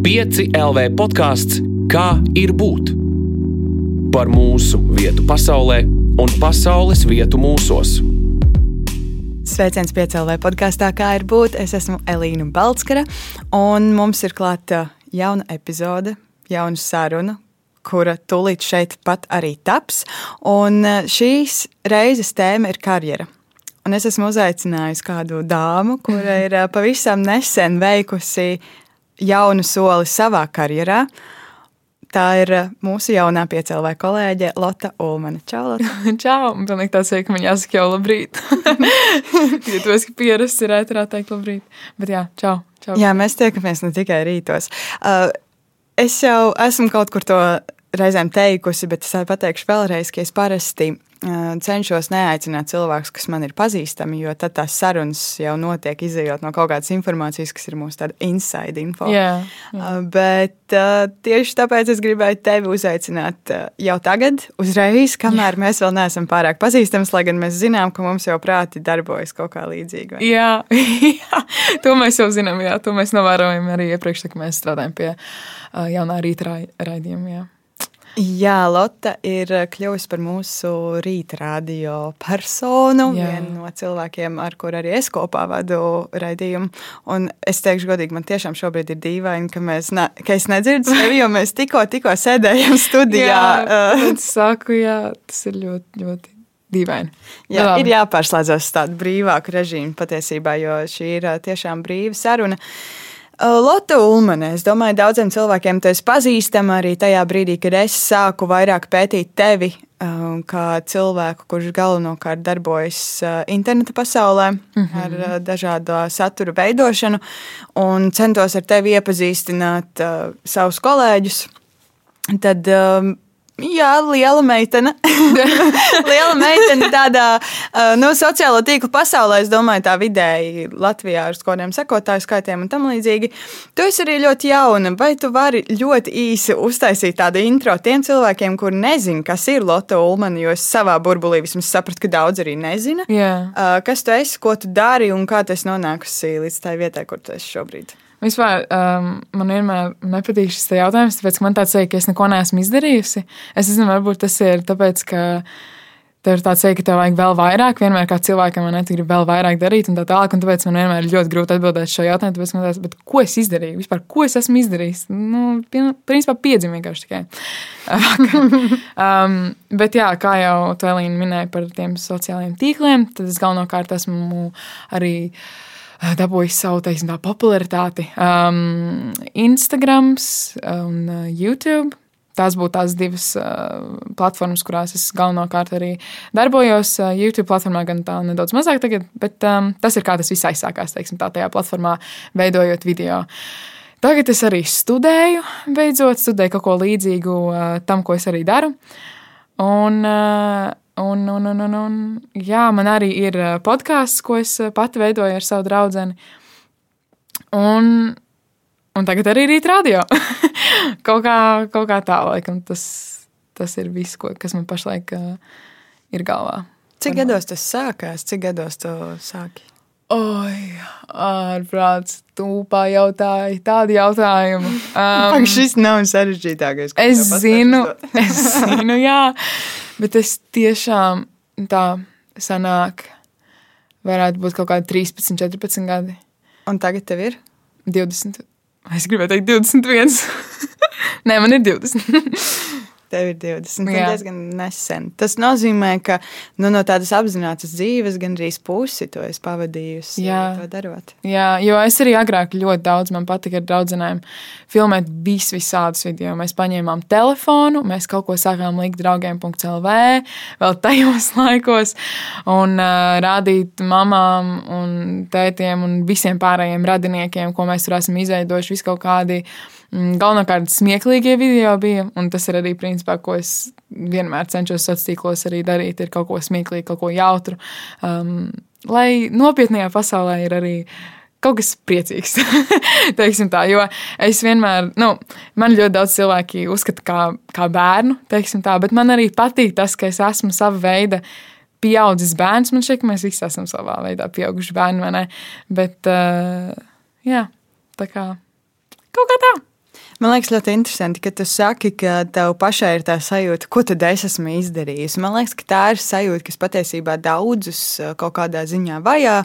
5 LV podkāsts Kā ir būt? Par mūsu vietu pasaulē un pasaules vietu mūsos. Sveiciens piecēlē podkāstā, kā ir būt. Es esmu Elīna Balskara, un mums ir klāta jauna epizode, jauna saruna, kura tūlīt šeit pat arī taps. Un eh, šīs reizes tēma ir karjera. Un es esmu uzaicinājusi kādu dāmu, kura ir eh, pavisam nesen veikusi jaunu soli savā karjerā. Tā ir mūsu jaunā piecēlē kolēģe Lotte Ulmane. Čau, Lotte! Čau! Man liekas, tas ir, ka man jāsaka jau labrīt. jo tu esi pierasts ir ēterā teikt labrīt. Bet jā, čau! čau. Jā, mēs tiekamies ne tikai rītos. Uh, es jau esmu kaut kur to reizēm teikusi, bet es pateikšu vēlreiz, ka es parasti cenšos neaicināt cilvēkus, kas man ir pazīstami, jo tad tās sarunas jau notiek izējot no kaut kādas informācijas, kas ir mūsu tāda inside info. Jā, jā. Bet tieši tāpēc es gribēju tevi uzaicināt jau tagad, uzreiz, kamēr jā. mēs vēl neesam pārāk pazīstami, lai gan mēs zinām, ka mums jau prāti darbojas kaut kā līdzīgi. Jā, jā, to mēs jau zinām, jā, to mēs novērojam arī iepriekš, kad mēs strādājam pie jaunā rīta raidījuma. Jā, Lotte ir kļuvusi par mūsu rīta radio personu. Jā. Viena no cilvēkiem, ar kuriem arī es kopā vadu raidījumu. Un es teikšu, godīgi, man tiešām šobrīd ir dīvaini, ka, mēs, ne, ka es nedzirdu sevi, jo mēs tikko, tikko sēdējām studijā. jā, es saku, jā, tas ir ļoti, ļoti. Dīvaini. Jā, Jā, ir jāpārslēdzas uz tādu brīvāku režīmu patiesībā, jo šī ir tiešām brīva saruna. Uh, Lotte Ulmane, es domāju, daudziem cilvēkiem tu esi pazīstama arī tajā brīdī, kad es sāku vairāk pētīt tevi kā cilvēku, kurš galvenokārt darbojas interneta pasaulē mm -hmm. ar dažādu satura veidošanu, un centos ar tevi iepazīstināt savus kolēģus. Tad Jā, liela meitene. liela meitene tādā nu, sociālo tīklu pasaulē, es domāju, tā vidēji Latvijā ar kādiem sekotāju skaitiem un tam līdzīgi. Tu esi arī ļoti jauna. Vai tu vari ļoti īsi uztaisīt tādu intro tiem cilvēkiem, kuri nezina, kas ir Lotte Ulmane, jo es savā burbulī vismaz sapratu, ka daudz arī nezina. Yeah. Kas tu esi, ko tu dari un kā tu esi nonākusi līdz tai vietai, kur tu esi šobrīd? Vispār um, man vienmēr nepatīk šis jautājums, tāpēc, man tāds ir, ka es neko neesmu izdarījusi. Es nezinu, varbūt tas ir tāpēc, ka tev ir tāds, ka tev vajag vēl vairāk. Vienmēr kā cilvēkam man netika vēl vairāk darīt, un tā tālāk. Un tāpēc man vienmēr ir ļoti grūti atbildēt šo jautājumu. Tāpēc man tāds, ko es izdarīju? Vispār, ko es esmu izdarījis? Nu, principā piedzimju vienkārši tikai. um, bet, jā, kā jau Tēlīna minēja par tiem sociālajiem tīkliem, tad es galvenokārt esmu arī. Uh, dabūjis savu teiksim, tā, popularitāti. Um, Instagram un uh, YouTube. Tās būtu tās divas uh, platformas, kurās es galvenokārt arī darbojos. Uh, YouTube platformā gan tā nedaudz mazāk, tagad, bet um, tas ir kā tas viss aizsākās, teiksim, tā tajā platformā, veidojot video. Tagad es arī studēju, beidzot, studēju kaut ko līdzīgu uh, tam, ko es arī daru. Un, uh, Un, un, un, un, un, jā, man arī ir eh, podkāsts, ko es eh, pati veidoju ar savu draugu. Un, un tagad arī rīt radio. kaut, kā, kaut kā tā, laikam, tas, tas ir viss, ko, kas man pašlaik uh, ir galvā. Cik gados tas sākās? Cik gados to sāki? Oi, ārprāts, tūpā jautāja tādu jautājumu. Um, Pak, šis nav sarežģītākais. Es zinu, es zinu, jā. Bet es tiešām tā sanāk, varētu būt kaut kādi 13, 14 gadi. Un tagad tev ir? 20. Es gribēju teikt 21. Nē, man ir 20. Tev ir 20. Tas ir diezgan nesen. Tas nozīmē, ka nu, no tādas apzinātas dzīves gandrīz pusi to es pavadījusi. Jā, to darot. Jā, jo es arī agrāk ļoti daudz man patika ar draugiem filmēt vis, visādus video. Mēs paņēmām telefonu, mēs kaut ko sākām likt draugiem.lv vēl tajos laikos un uh, rādīt mamām un tētiem un visiem pārējiem radiniekiem, ko mēs tur esam izveidojuši, vis kaut kādi. Uh, galvenokārt smieklīgie video bija, un tas ir arī principā, ko es vienmēr cenšos sociālos tīklos arī darīt, ir kaut ko smieklīgu, kaut ko jautru. Um, lai nopietnējā pasaulē ir arī kaut kas priecīgs. tā, jo es vienmēr, nu, man ļoti daudz cilvēki uzskata kā, kā bērnu, tā, bet man arī patīk tas, ka es esmu sava veida pieaudzis bērns. Man šķiet, ka mēs visi esam savā veidā pieauguši bērni, vai ne? Bet, uh, jā, tā kā kaut kā tā. Man liekas, ļoti interesanti, ka tu saki, ka tev pašai ir tā sajūta, ko tad es esmu izdarījusi. Man liekas, ka tā ir sajūta, kas patiesībā daudzus uh, kaut kādā ziņā vajā,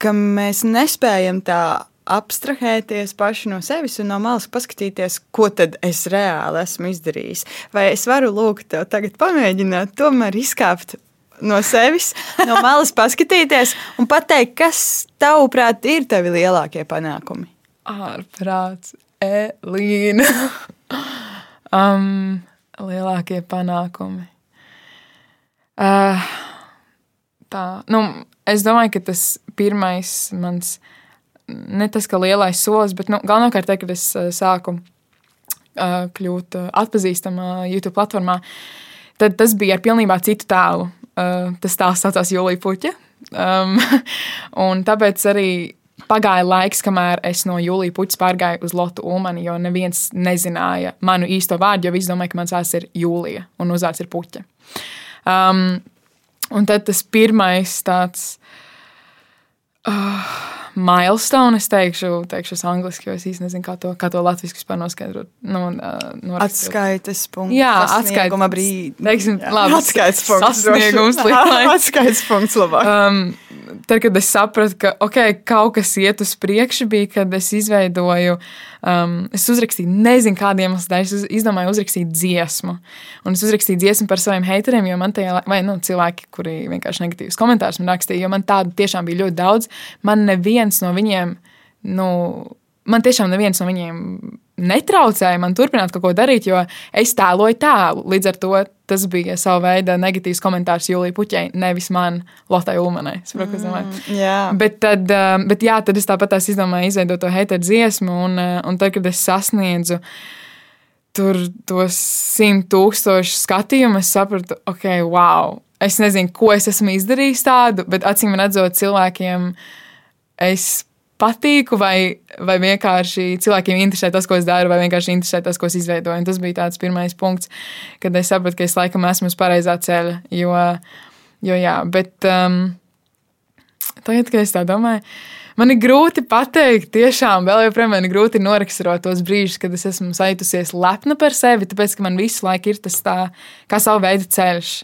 ka mēs nespējam tā abstrahēties paši no sevis un no malas paskatīties, ko tad es reāli esmu izdarījis. Vai es varu lūgt tev tagad pamēģināt, tomēr izkāpt no sevis, no malas paskatīties un pateikt, kas tavuprāt ir tavi lielākie panākumi? Ārprāts, Elīna. um, lielākie panākumi. Uh, tā, nu, es domāju, ka tas pirmais mans, ne tas, ka lielais solis, bet nu, galvenokārt, te, kad es sāku uh, kļūt atpazīstama YouTube platformā, tad tas bija ar pilnībā citu tēlu. Uh, tas tēls saucās Julija Puķa. Um, un tāpēc arī pagāja laiks, kamēr es no Jūlijas puķa pārgāju uz Lotu Ulmani, jo neviens nezināja manu īsto vārdu, jo visi domāja, ka mans vārds ir Jūlija un uzvārds ir puķa. Um, un tad tas pirmais tāds. Uh, milestone, es teikšu, teikšu es angliski, jo es īsti nezinu, kā to, kā to latviešu vispār noskaidrot. Nu, uh, atskaites punkts. Jā, atskaites brīdis. Teiksim, labi, atskaites punkts. Sasniegums. atskaites punkts labāk. Um, tad, kad es sapratu, ka okay, kaut kas iet uz priekšu, bija, kad es izveidoju, um, es uzrakstīju, nezinu, kādiem iemesliem, es uz, izdomāju uzrakstīt dziesmu. Un es uzrakstīju dziesmu par saviem haiteriem, jo man tajā, vai nu, cilvēki, kuri vienkārši negatīvus komentārus man rakstīja, jo man tādu tiešām bija ļoti daudz. Man neviens no viņiem, nu, man tiešām neviens no viņiem netraucēja man turpināt kaut ko darīt, jo es tēloju tēlu. Līdz ar to tas bija sava veida negatīvs komentārs Jūlijai Puķai, nevis man, Lotai Ulmanai. Mm, yeah. bet, tad, um, bet jā, tad es tāpat izdomāju izveidot to heiteru dziesmu, un, uh, un tad, kad es sasniedzu tur tos simt tūkstošu skatījumu, es sapratu, ok, wow, es nezinu, ko es esmu izdarījis tādu, bet acīm redzot cilvēkiem, es patīku, vai, vai vienkārši cilvēkiem interesē tas, ko es daru, vai vienkārši interesē tas, ko es izveidoju. Un tas bija tāds pirmais punkts, kad es sapratu, ka es laikam esmu uz pareizā ceļa. Jo, jo jā, bet um, tagad, kad es tā domāju, man ir grūti pateikt, tiešām vēl joprojām man ir grūti noraksturot tos brīžus, kad es esmu saitusies lepna par sevi, tāpēc, ka man visu laiku ir tas tā kā savu veidu ceļš.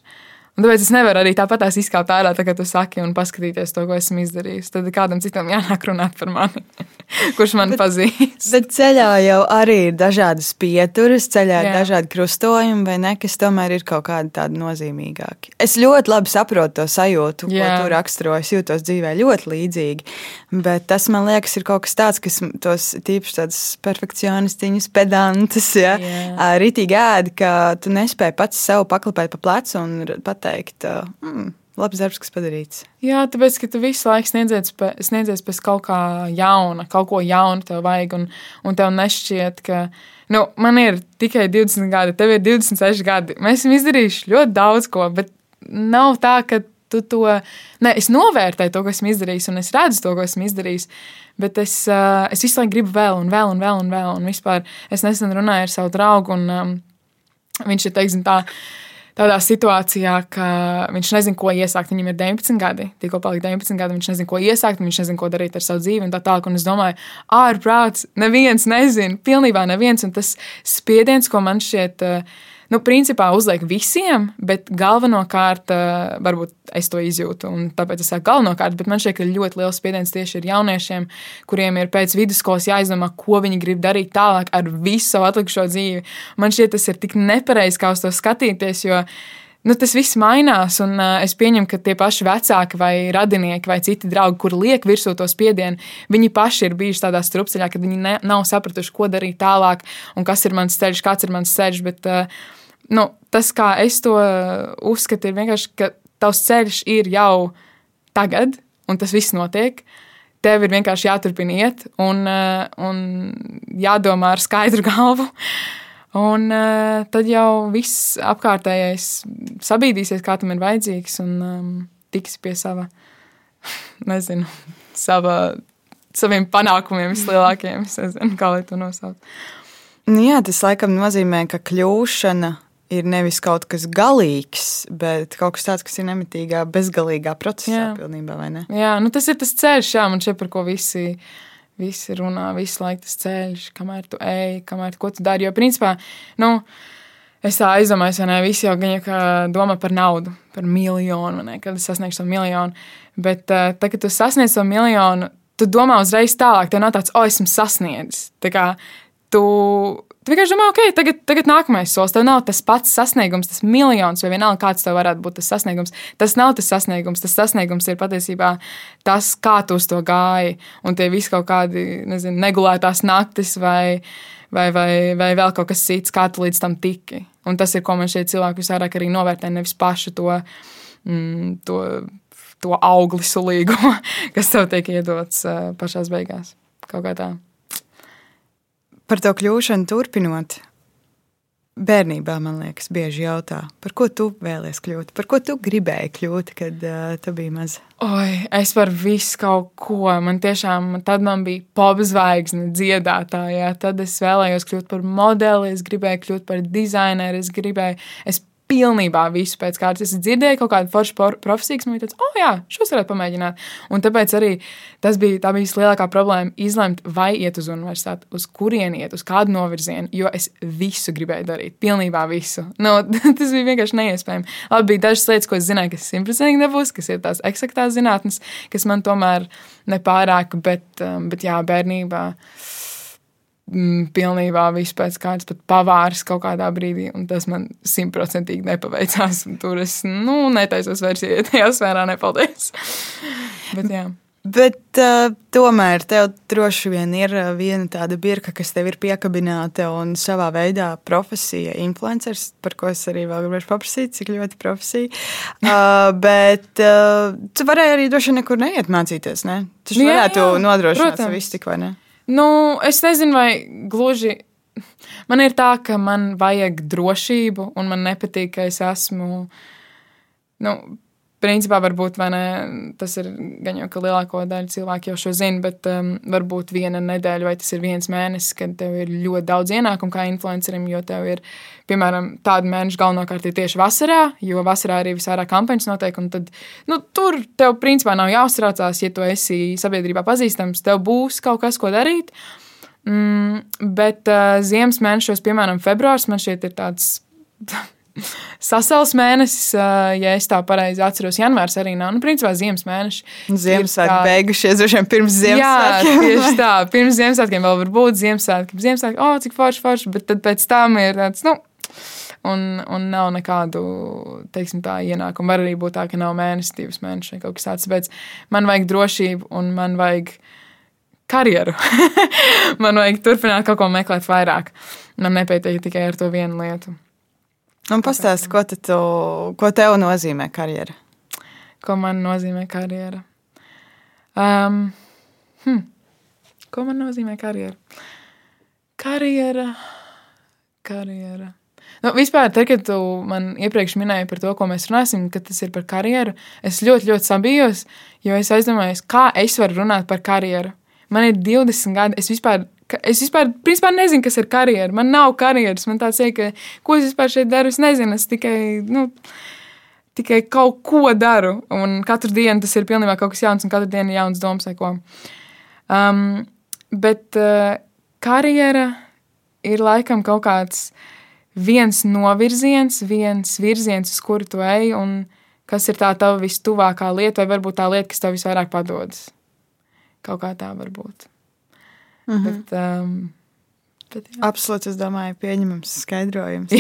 Un tāpēc es nevaru arī tāpat izkāpt ārā, tā kā tu saki, un paskatīties to, ko esmu izdarījis. Tad kādam citam jānāk runāt par mani, kurš man bet, pazīst. Bet ceļā jau arī ir dažādas pieturas, ceļā ir dažādi krustojumi, vai ne, kas tomēr ir kaut kādi tādi nozīmīgāki. Es ļoti labi saprotu to sajūtu, Jā. ko tu raksturo. Es jūtos dzīvē ļoti līdzīgi. Bet tas man liekas, ir kaut kas tāds, kas tos tīpaši tādus perfekcionistiņus, pedantus, ja, rītīgi ēdi, ka tu nespēji pats sev paklapēt pa plecu un pat pateikt, mm, labs darbs, kas padarīts. Jā, tāpēc, ka tu visu laiku sniedzies, pēc, sniedzies pēc kaut kā jauna, kaut ko jaunu tev vajag, un, un tev nešķiet, ka, nu, man ir tikai 20 gadi, tev ir 26 gadi. Mēs esam izdarījuši ļoti daudz ko, bet nav tā, ka tu to, ne, es novērtēju to, ko esmu izdarījis, un es redzu to, ko esmu izdarījis, bet es, uh, es visu laiku gribu vēl, un vēl, un vēl, un vēl, un vispār es nesen runāju ar savu draugu, un um, viņš ir, teiksim tā, tādā situācijā, ka viņš nezina, ko iesākt. Viņam ir 19 gadi, tikko palika 19 gadi, viņš nezina, ko iesākt, viņš nezina, ko darīt ar savu dzīvi un tā tālāk. Un es domāju, ārprāts, neviens nezina, pilnībā neviens. Un tas spiediens, ko man šķiet. Uh, nu, principā uzliek visiem, bet galvenokārt uh, varbūt es to izjūtu. Tāpēc es saku galvenokārt, bet man šķiet, ka ļoti liels spiediens tieši ir jauniešiem, kuriem ir pēc vidusskolas jāizdomā, ko viņi grib darīt tālāk ar visu savu atlikušo dzīvi. Man šķiet, tas ir tik nepareizi, kā uz to skatīties, jo nu, tas viss mainās. Un, uh, es pieņemu, ka tie paši vecāki, vai radinieki, vai citi draugi, kur liek virsū to spiedienu, viņi paši ir bijuši tādā strupceļā, kad viņi ne, nav sapratuši, ko darīt tālāk, un kas ir mans ceļš, kāds ir mans ceļš. Bet, uh, nu, tas, kā es to uzskatu, ir vienkārši, ka tavs ceļš ir jau tagad, un tas viss notiek. Tev ir vienkārši jāturpina iet, un, uh, un jādomā ar skaidru galvu. Un uh, tad jau viss apkārtējais sabīdīsies, kā tam ir vajadzīgs, un um, tiks pie sava, nezinu, sava, saviem panākumiem vislielākajiem. Es nezinu, kā lai to nosauc. Nu jā, tas laikam nozīmē, ka kļūšana ir nevis kaut kas galīgs, bet kaut kas tāds, kas ir nemitīgā, bezgalīgā procesā. Jā, pilnībā, jā nu tas ir tas ceļš, jā, man šeit par ko visi. Visi runā, visu laiku tas ceļš, kamēr tu ej, kamēr ko tu dari. Jo, principā, nu, es tā aizdomājos, vai ne, visi jau gan domā par naudu, par miljonu, ne, kad es sasniegšu to miljonu. Bet uh, tad, kad tu sasniedz to miljonu, tu domā uzreiz tālāk, tev nav tāds, o, esmu sasniedzis. Tā kā tu Tu vienkārši domā, ok, tagad, tagad nākamais solis. Tev nav tas pats sasniegums, tas miljons, vai vienalga, kāds tev varētu būt tas sasniegums. Tas nav tas sasniegums. Tas sasniegums ir patiesībā tas, kā tu uz to gāji. Un tie visi kaut kādi, nezinu, negulētās naktis vai, vai, vai, vai vēl kaut kas cits, kā tu līdz tam tiki. Un tas ir, ko man šie cilvēki visvairāk arī novērtē, nevis pašu to. Mm, to To augli sulīgumu, kas tev tiek iedots uh, pašā beigās. Kaut kā tā par to kļūšanu turpinot. Bērnībā, man liekas, bieži jautā, par ko tu vēlējies kļūt, par ko tu gribēji kļūt, kad uh, tu biji maza. Oi, es par visu kaut ko. Man tiešām, tad man bija pop zvaigzne, dziedātāja. Tad es vēlējos kļūt par modeli, es gribēju kļūt par dizaineru, es gribēju, es pilnībā visu pēc kārtas. Es dzirdēju kaut kādu foršu profesiju, kas man bija tāds, oh, jā, šos varētu pamēģināt. Un tāpēc arī tas bija tā bija lielākā problēma izlemt, vai iet uz universitāti, uz kurieni iet, uz kādu novirzienu, jo es visu gribēju darīt, pilnībā visu. No, tas bija vienkārši neiespējami. Labi, bija dažas lietas, ko es zināju, kas simtprocentīgi nebūs, kas ir tās eksaktās zinātnes, kas man tomēr nepārāk, bet, um, bet jā, bērnībā. Mm, pilnībā viss pēc kārtas, pat pavārs kaut kādā brīdī, un tas man simtprocentīgi nepaveicās. Tur es nu, netaisos vairs iet tajā sfērā, nepaldies. Bet, jā. Bet uh, tomēr tev droši vien ir uh, viena tāda birka, kas tev ir piekabināta un savā veidā profesija, influenceris, par ko es arī vēl gribēju paprasīt, cik ļoti profesija. Uh, bet uh, tu varēji arī droši vien nekur neiet mācīties, ne? Tas varētu jā, jā, nodrošināt visu tik vai ne? Nu, es nezinu, vai gluži. Man ir tā, ka man vajag drošību, un man nepatīk, ka es esmu. Nu, principā, varbūt ne, tas ir gan jau, ka lielāko daļu cilvēku jau šo zina, bet um, varbūt viena nedēļa vai tas ir viens mēnesis, kad tev ir ļoti daudz ienākumu kā influencerim, jo tev ir, piemēram, tāda mēneša galvenokārt ir tieši vasarā, jo vasarā arī visvairāk kampaņas notiek, un tad, nu, tur tev principā nav jāuztraucās, ja tu esi sabiedrībā pazīstams, tev būs kaut kas, ko darīt. Mm, bet uh, ziemas mēnešos, piemēram, februārs, man šķiet, ir tāds Sasaules mēnesis, ja es tā pareizi atceros, janvārs arī nav. Nu, principā ziemas mēnesis. Ziemassvētki tā... beigušies, vien pirms Ziemassvētkiem. Jā, tieši tā. Pirms Ziemassvētkiem vēl var būt Ziemassvētki. Ziemassvētki, oh, cik forši, forši, bet tad pēc tam ir tāds, nu, un, un nav nekādu, teiksim tā, ienākumu. Var arī būt tā, ka nav mēnesis, divas mēnešus vai kaut kas tāds, bet man vajag drošību un man vajag karjeru. man vajag turpināt kaut ko meklēt vairāk. Man nepietiek tikai ar to vienu lietu. Un pastāsti, ko, tu, ko tev nozīmē karjera? Ko man nozīmē karjera? Um, hm. Ko man nozīmē karjera? Karjera, karjera. Nu, vispār, tad, kad tu man iepriekš minēji par to, ko mēs runāsim, ka tas ir par karjeru, es ļoti, ļoti sabijos, jo es aizdomājos, kā es varu runāt par karjeru. Man ir 20 gadi, es vispār Es vispār principā, nezinu, kas ir karjera. Man nav karjeras. Man tāds ir, ka ko es vispār šeit daru, es nezinu. Es tikai, nu, tikai kaut ko daru. Un katru dienu tas ir pilnībā kaut kas jauns, un katru dienu ir jauns domas vai ko. Um, bet uh, karjera ir laikam kaut kāds viens novirziens, viens virziens, uz kuru tu ej, un kas ir tā tava vistuvākā lieta, vai varbūt tā lieta, kas tev visvairāk padodas. Kaut kā tā var būt. Mm -hmm. bet, um, bet, jā. Absolūti, es domāju, pieņemams skaidrojums.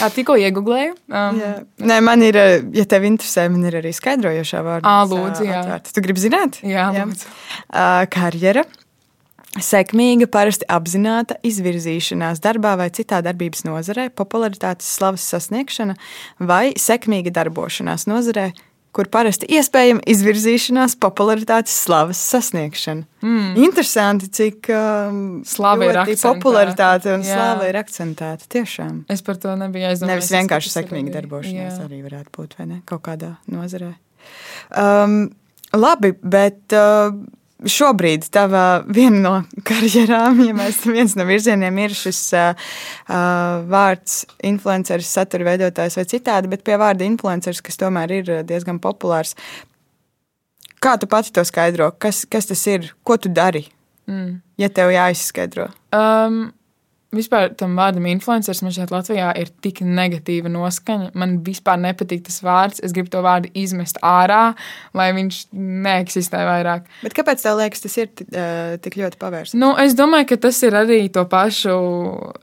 jā, tikko iegūlēju. Um, jā. Nē, man ir, ja tev interesē, man ir arī skaidrojošā vārdā. Ā, lūdzu, jā. Atvērta. Tu gribi zināt? Jā, jā. lūdzu. Uh, karjera. Sekmīga, parasti apzināta izvirzīšanās darbā vai citā darbības nozarē, popularitātes slavas sasniegšana vai sekmīga darbošanās nozarē, kur parasti iespējama izvirzīšanās, popularitātes, slavas sasniegšana. Mm. Interesanti, cik um, slava ir popularitāte un Jā. slava ir akcentēta. Tiešām. Es par to nebiju aizdomājies. Nevis vienkārši sekmīgi darbošanās Jā. arī varētu būt, vai ne? Kaut kādā nozarē. Um, labi, bet uh, šobrīd tava viena no karjerām, ja mēs viens no virzieniem ir šis uh, vārds influenceris, satura veidotājs vai citādi, bet pie vārda influenceris, kas tomēr ir diezgan populārs. Kā tu pati to skaidro? Kas, kas tas ir? Ko tu dari? Mm. Ja tev jāizskaidro. Um, Vispār tam vārdam influenceris man šeit Latvijā ir tik negatīva noskaņa. Man vispār nepatīk tas vārds. Es gribu to vārdu izmest ārā, lai viņš neeksistē vairāk. Bet kāpēc tev liekas, tas ir tik ļoti pavērsts? Nu, es domāju, ka tas ir arī to pašu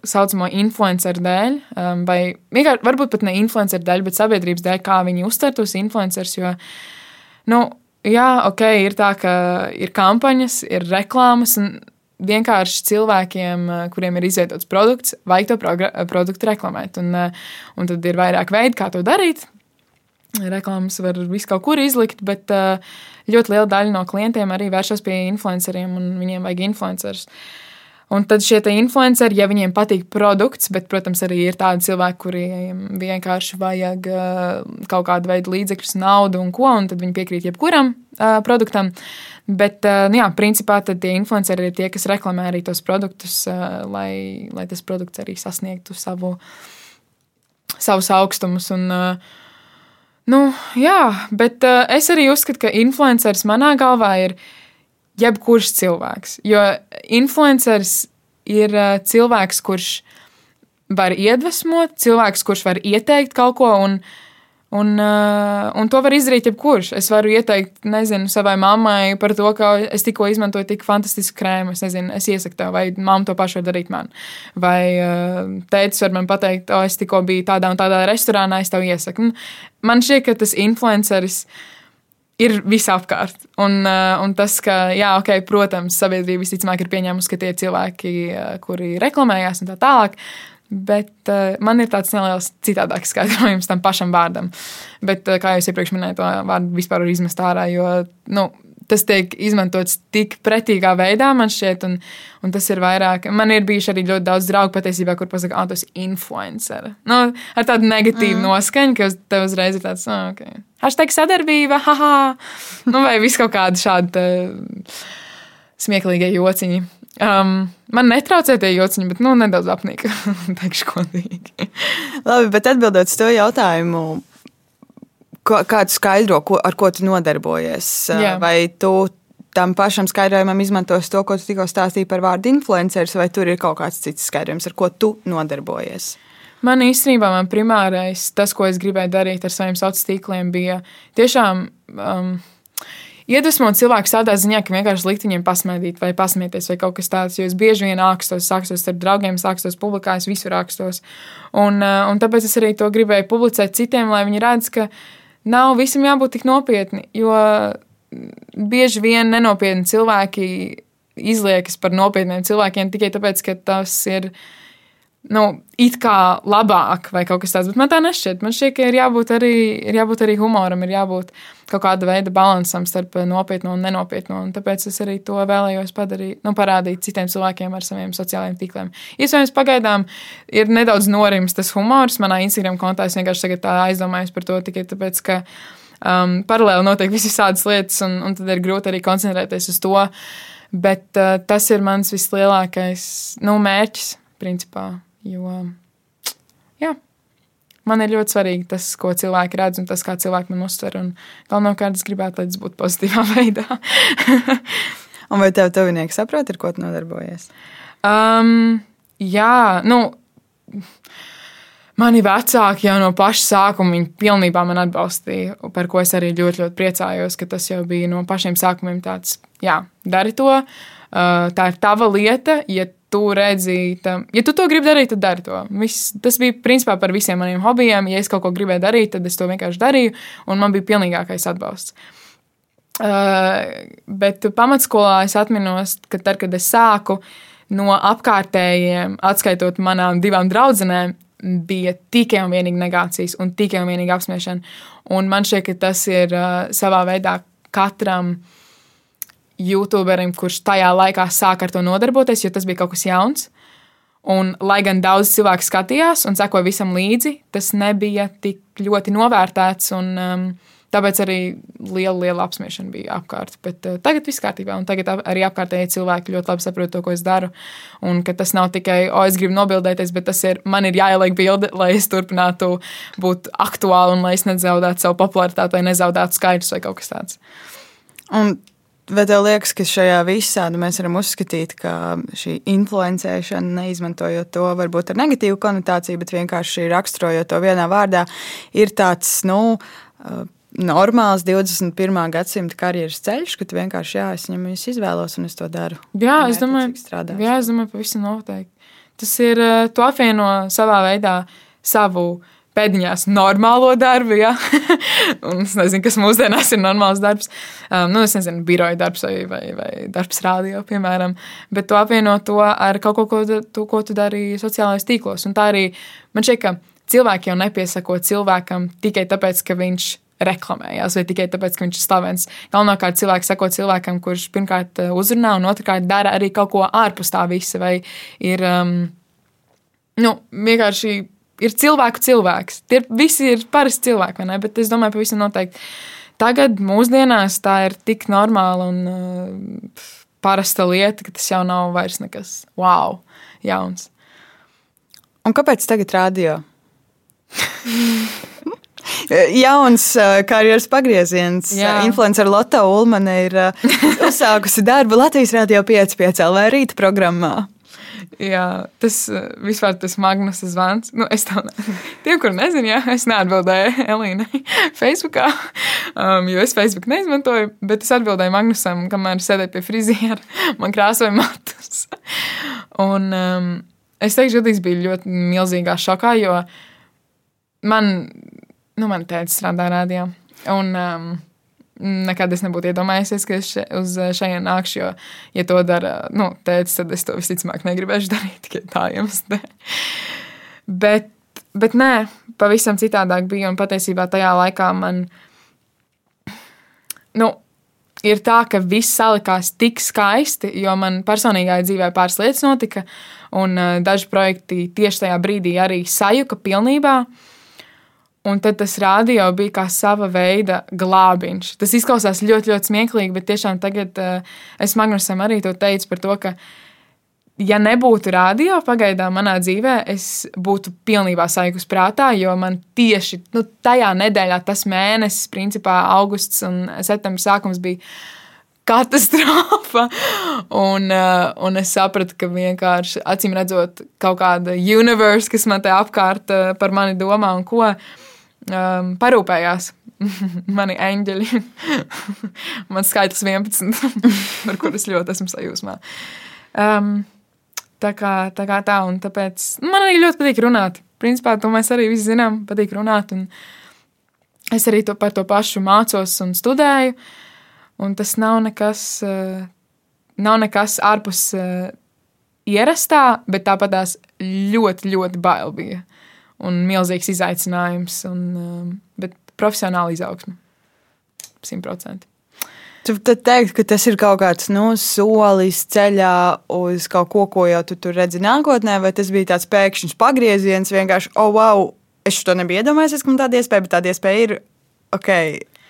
saucamo influenceru dēļ. Vai vienkārši varbūt pat ne influenceru dēļ, bet sabiedrības dēļ, kā viņi uztver tos influencerus. Jo, nu, jā, ok, ir tā, ka ir kampaņas, ir reklāmas. Un, vienkārši cilvēkiem, eh, kuriem ir izveidots produkts, vajag to produktu reklamēt. Un, eh, un tad ir vairāk veidu, kā to darīt. Reklāmas var visu kaut kur izlikt, bet eh, ļoti liela daļa no klientiem arī vēršas pie influenceriem, un viņiem vajag influencerus. Un tad šie influenceri, ja viņiem patīk produkts, bet, protams, arī ir tādi cilvēki, kuriem vienkārši vajag kaut kādu veidu līdzekļus, naudu un ko, un tad viņi piekrīt jebkuram uh, produktam. Uh, Bet, eh, nu jā, principā tie influenceri ir tie, kas reklamē arī tos produktus, eh, lai, lai tas produkts arī sasniegtu savu, savus augstumus. Un, eh, nu, jā, bet es arī uzskatu, ka influenceris manā galvā ir jebkurš cilvēks. Jo influenceris ir cilvēks, kurš var iedvesmot, cilvēks, kurš var ieteikt kaut ko. Un, Un, uh, un to var izdarīt jebkurš. Es varu ieteikt, nezinu, savai mammai par to, ka es tikko izmantoju tik fantastisku krēmu. Es nezinu, es iesaku tev, vai mamma to pašu var darīt man. Vai uh, tētis var man pateikt, o, es tikko biju tādā un tādā restorānā, es tev iesaku. Man šķiet, ka tas influenceris ir visapkārt. Un, uh, un tas, ka, jā, ok, protams, sabiedrība visticamāk ir pieņēmusi, ka tie cilvēki, kuri reklamējās un tā tālāk, Bet uh, man ir tāds neliels citādāks skaidrojums tam pašam vārdam. Bet, uh, kā jau iepriekš minēju, to vārdu vispār var izmest ārā, jo nu, tas tiek izmantots tik pretīgā veidā, man šķiet, un, un tas ir vairāk. Man ir bijuši arī ļoti daudz draugu patiesībā, kur pasakā, ah, tas ir influencer. Nu, ar tādu negatīvu mm. noskaņu, ka tev uzreiz ir tāds, oh, ok, hashtag sadarbība, haha, nu, vai viskaut kādi šādi smieklīgie jociņi. Um, man netraucē tie jociņi, bet nu, nedaudz apnika. Teikšu, godīgi. Labi, bet atbildot uz to jautājumu, kādu skaidro, ko, ar ko tu nodarbojies? Jā. Vai tu tam pašam skaidrojumam izmantos to, ko tu tikko stāstīji par vārdu influenceris, vai tur ir kaut kāds cits skaidrojums, ar ko tu nodarbojies? Man īstenībā man primārais, tas, ko es gribēju darīt ar saviem sociāliem tīkliem, bija tiešām. Um, iedvesmot cilvēku tādā ziņā, ka vienkārši likt viņiem pasmaidīt vai pasmieties vai kaut kas tāds. Jo es bieži vien ākstos, sākstos starp draugiem, sākstos publikājos, visur ākstos. Un, eh, un tāpēc es arī to gribēju publicēt citiem, lai viņi redz, ka nav visam jābūt tik nopietni. Jo bieži vien nenopietni cilvēki izliekas par nopietniem cilvēkiem tikai tāpēc, ka tas ir nu, it kā labāk vai kaut kas tāds, bet man tā nešķiet. Man šķiet, ka ir jābūt arī, ir jābūt arī humoram, ir jābūt kaut kāda veida balansam starp nopietnu un nenopietnu. Un tāpēc es arī to vēlējos padarīt, nu, parādīt citiem cilvēkiem ar saviem sociālajiem tīkliem. Iespējams, pagaidām ir nedaudz norims tas humors. Manā Instagram kontā es vienkārši tagad aizdomājos par to tikai tāpēc, ka um, paralēli notiek visas tādas lietas, un, un tad ir grūti arī koncentrēties uz to. Bet uh, tas ir mans vislielākais nu, mērķis, principā. Jo jā, man ir ļoti svarīgi tas, ko cilvēki redz, un tas, kā cilvēki man uztver. Galvenokārt, es gribētu, lai tas būtu pozitīvā veidā. un vai tev tuvinieki saprot, ar ko tu nodarbojies? Um, jā, nu. Mani vecāki jau no paša sākuma pilnībā man atbalstīja, par ko es arī ļoti, ļoti priecājos, ka tas jau bija no pašiem sākumiem tāds, jā, dari to, uh, tā ir tava lieta, ja tu redzi, tam, ja tu to gribi darīt, tad dari to. Viss, tas bija principā par visiem maniem hobijiem. Ja es kaut ko gribēju darīt, tad es to vienkārši darīju, un man bija pilnīgākais atbalsts. Uh, bet pamatskolā es atminos, ka tad, kad es sāku no apkārtējiem, atskaitot manām divām draudzenēm, bija tikai un vienīgi negācijas un tikai un vienīgi apspiešana. Man šķiet, ka tas ir uh, savā veidā katram uh, YouTuberim, kurš tajā laikā sāka ar to nodarboties, jo tas bija kaut kas jauns. Un, lai gan daudz cilvēku skatījās un sekoja visam līdzi, tas nebija tik ļoti novērtēts. Un, um, tāpēc arī liela, liela apspiešana bija apkārt. Bet uh, tagad viss kārtībā, un tagad arī apkārtēji cilvēki ļoti labi saprot to, ko es daru. Un ka tas nav tikai, o, es gribu nobildēties, bet tas ir, man ir jāieliek bilde, lai es turpinātu būt aktuāli un lai es nezaudētu savu popularitāti vai nezaudētu skaidrs vai kaut kas tāds. Un Vai tev liekas, ka šajā visā nu, mēs varam uzskatīt, ka šī influencēšana, neizmantojot to varbūt ar negatīvu konotāciju, bet vienkārši raksturojot to vienā vārdā, ir tāds nu, normāls 21. gadsimta karjeras ceļš, ka tu vienkārši jā, es viņam izvēlos un es to daru. Jā, es domāju, jā, es domāju, pavisam noteikti. Tas ir, tu apvieno savā veidā savu pēdiņās normālo darbu, ja? un es nezinu, kas mūsdienās ir normāls darbs. Um, nu, es nezinu, biroja darbs vai, vai, vai darbs rādio, piemēram. Bet tu apvieno to ar kaut ko, ko, tu, ko tu dari sociālajos tīklos. Un tā arī man šķiet, ka cilvēki jau nepiesako cilvēkam tikai tāpēc, ka viņš reklamējās, vai tikai tāpēc, ka viņš ir slavens. Galvenokārt cilvēks sako cilvēkam, kurš pirmkārt uh, uzrunā, un otrkārt dara arī kaut ko ārpus tā visa, vai ir um, nu, vienkārši ir cilvēku cilvēks. Tie visi ir parasti cilvēki, vai ne? Bet es domāju, pavisam noteikti. Tagad, mūsdienās, tā ir tik normāla un uh, parasta lieta, ka tas jau nav vairs nekas wow, jauns. Un kāpēc tagad rādio? Jauns uh, karjeras pagrieziens. Jā. Influencer Lotte Ulmane ir uh, uzsākusi darbu Latvijas Rādio 5,5 LV rīta programmā. Jā, tas eh, vispār tas Magnus zvans. Nu, es tam tiem, kur nezinu, jā, es neatbildēju Elīnai Facebookā, um, jo es Facebook neizmantoju, bet es atbildēju Magnusam, kamēr sēdēju pie friziera, man krāsoja matus. Un um, es teikšu, tas bija ļoti milzīgā šokā, jo man, nu, man tēvs strādā rādījā. Un, um, Nekad es nebūtu iedomājies, ka es še, uz šejienes nākšu, jo, ja to dara nu, tēvs, tad es to visticamāk negribēšu darīt tikai tā iemesla dēļ. Bet, bet nē, pavisam citādāk bija. Un patiesībā tajā laikā man nu, ir tā, ka viss salikās tik skaisti, jo man personīgā dzīvē pāris lietas notika, un uh, daži projekti tieši tajā brīdī arī sajuka pilnībā. Uh, Un tad tas radio bija kā sava veida glābiņš. Tas izklausās ļoti, ļoti smieklīgi, bet tiešām tagad uh, es Magnusam arī to teicu par to, ka, ja nebūtu radio pagaidām manā dzīvē, es būtu pilnībā sajūgus prātā, jo man tieši nu, tajā nedēļā, tas mēnesis, principā augusts un septembris sākums bija katastrofa. Un, uh, un es sapratu, ka vienkārši acīm redzot, kaut kāda universe, kas man te apkārt uh, par mani domā un ko um, parūpējās. Mani eņģeļi, man skaitlis 11, par kurus ļoti esmu sajūsmā. Um, tā kā tā, kā tā un tāpēc nu, man arī ļoti patīk runāt. Principā to mēs arī visi zinām, patīk runāt. Es arī to par to pašu mācos un studēju. Un tas nav nekas, uh, nav nekas ārpus uh, ierastā, bet tāpat tās ļoti, ļoti bail bija un milzīgs izaicinājums, un, um, bet profesionāla izaugsme. Simtprocentīgi. Tu teikt, ka tas ir kaut kāds nu, solis ceļā uz kaut ko, ko jau tu tur redzi nākotnē, vai tas bija tāds pēkšņs pagrieziens, vienkārši, oh, wow, es to nebiju iedomājies, ka man tāda iespēja, bet tāda iespēja ir, ok,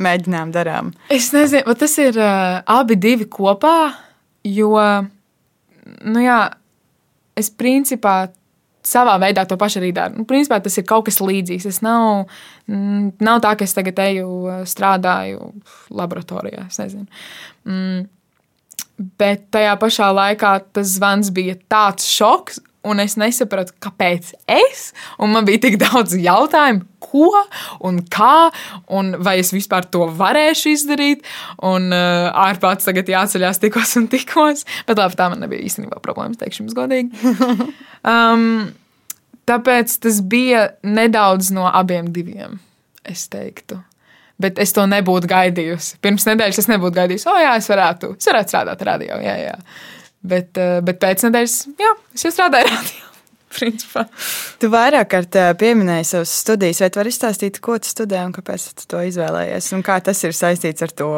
mēģinām, darām. Es nezinu, vai tas ir uh, abi divi kopā, jo, nu jā, es principā savā veidā to pašu arī daru. Nu, principā tas ir kaut kas līdzīgs. Es nav, nav tā, ka es tagad eju uh, strādāju laboratorijā. Mm, bet tajā pašā laikā tas zvans bija tāds šoks. Un es nesapratu, kāpēc es. Un man bija tik daudz jautājumu, ko un kā, un vai es vispār to varēšu izdarīt. Un uh, ārpus tagad jāceļās tikos un tikos. Bet labi, tā man nebija īstenībā problēmas, teikšu jums godīgi. Um, tāpēc tas bija nedaudz no abiem diviem, es teiktu. Bet es to nebūtu gaidījusi. Pirms nedēļas es nebūtu gaidījusi, oh, jā, es varētu, es varētu strādāt radio. Jā, jā. Bet, uh, bet pēc nedēļas, jā, es jau strādāju radio. Principā. Tu vairāk kārt uh, pieminēji savas studijas, vai tu vari izstāstīt, ko tu studē un kāpēc tu to izvēlējies? Un kā tas ir saistīts ar to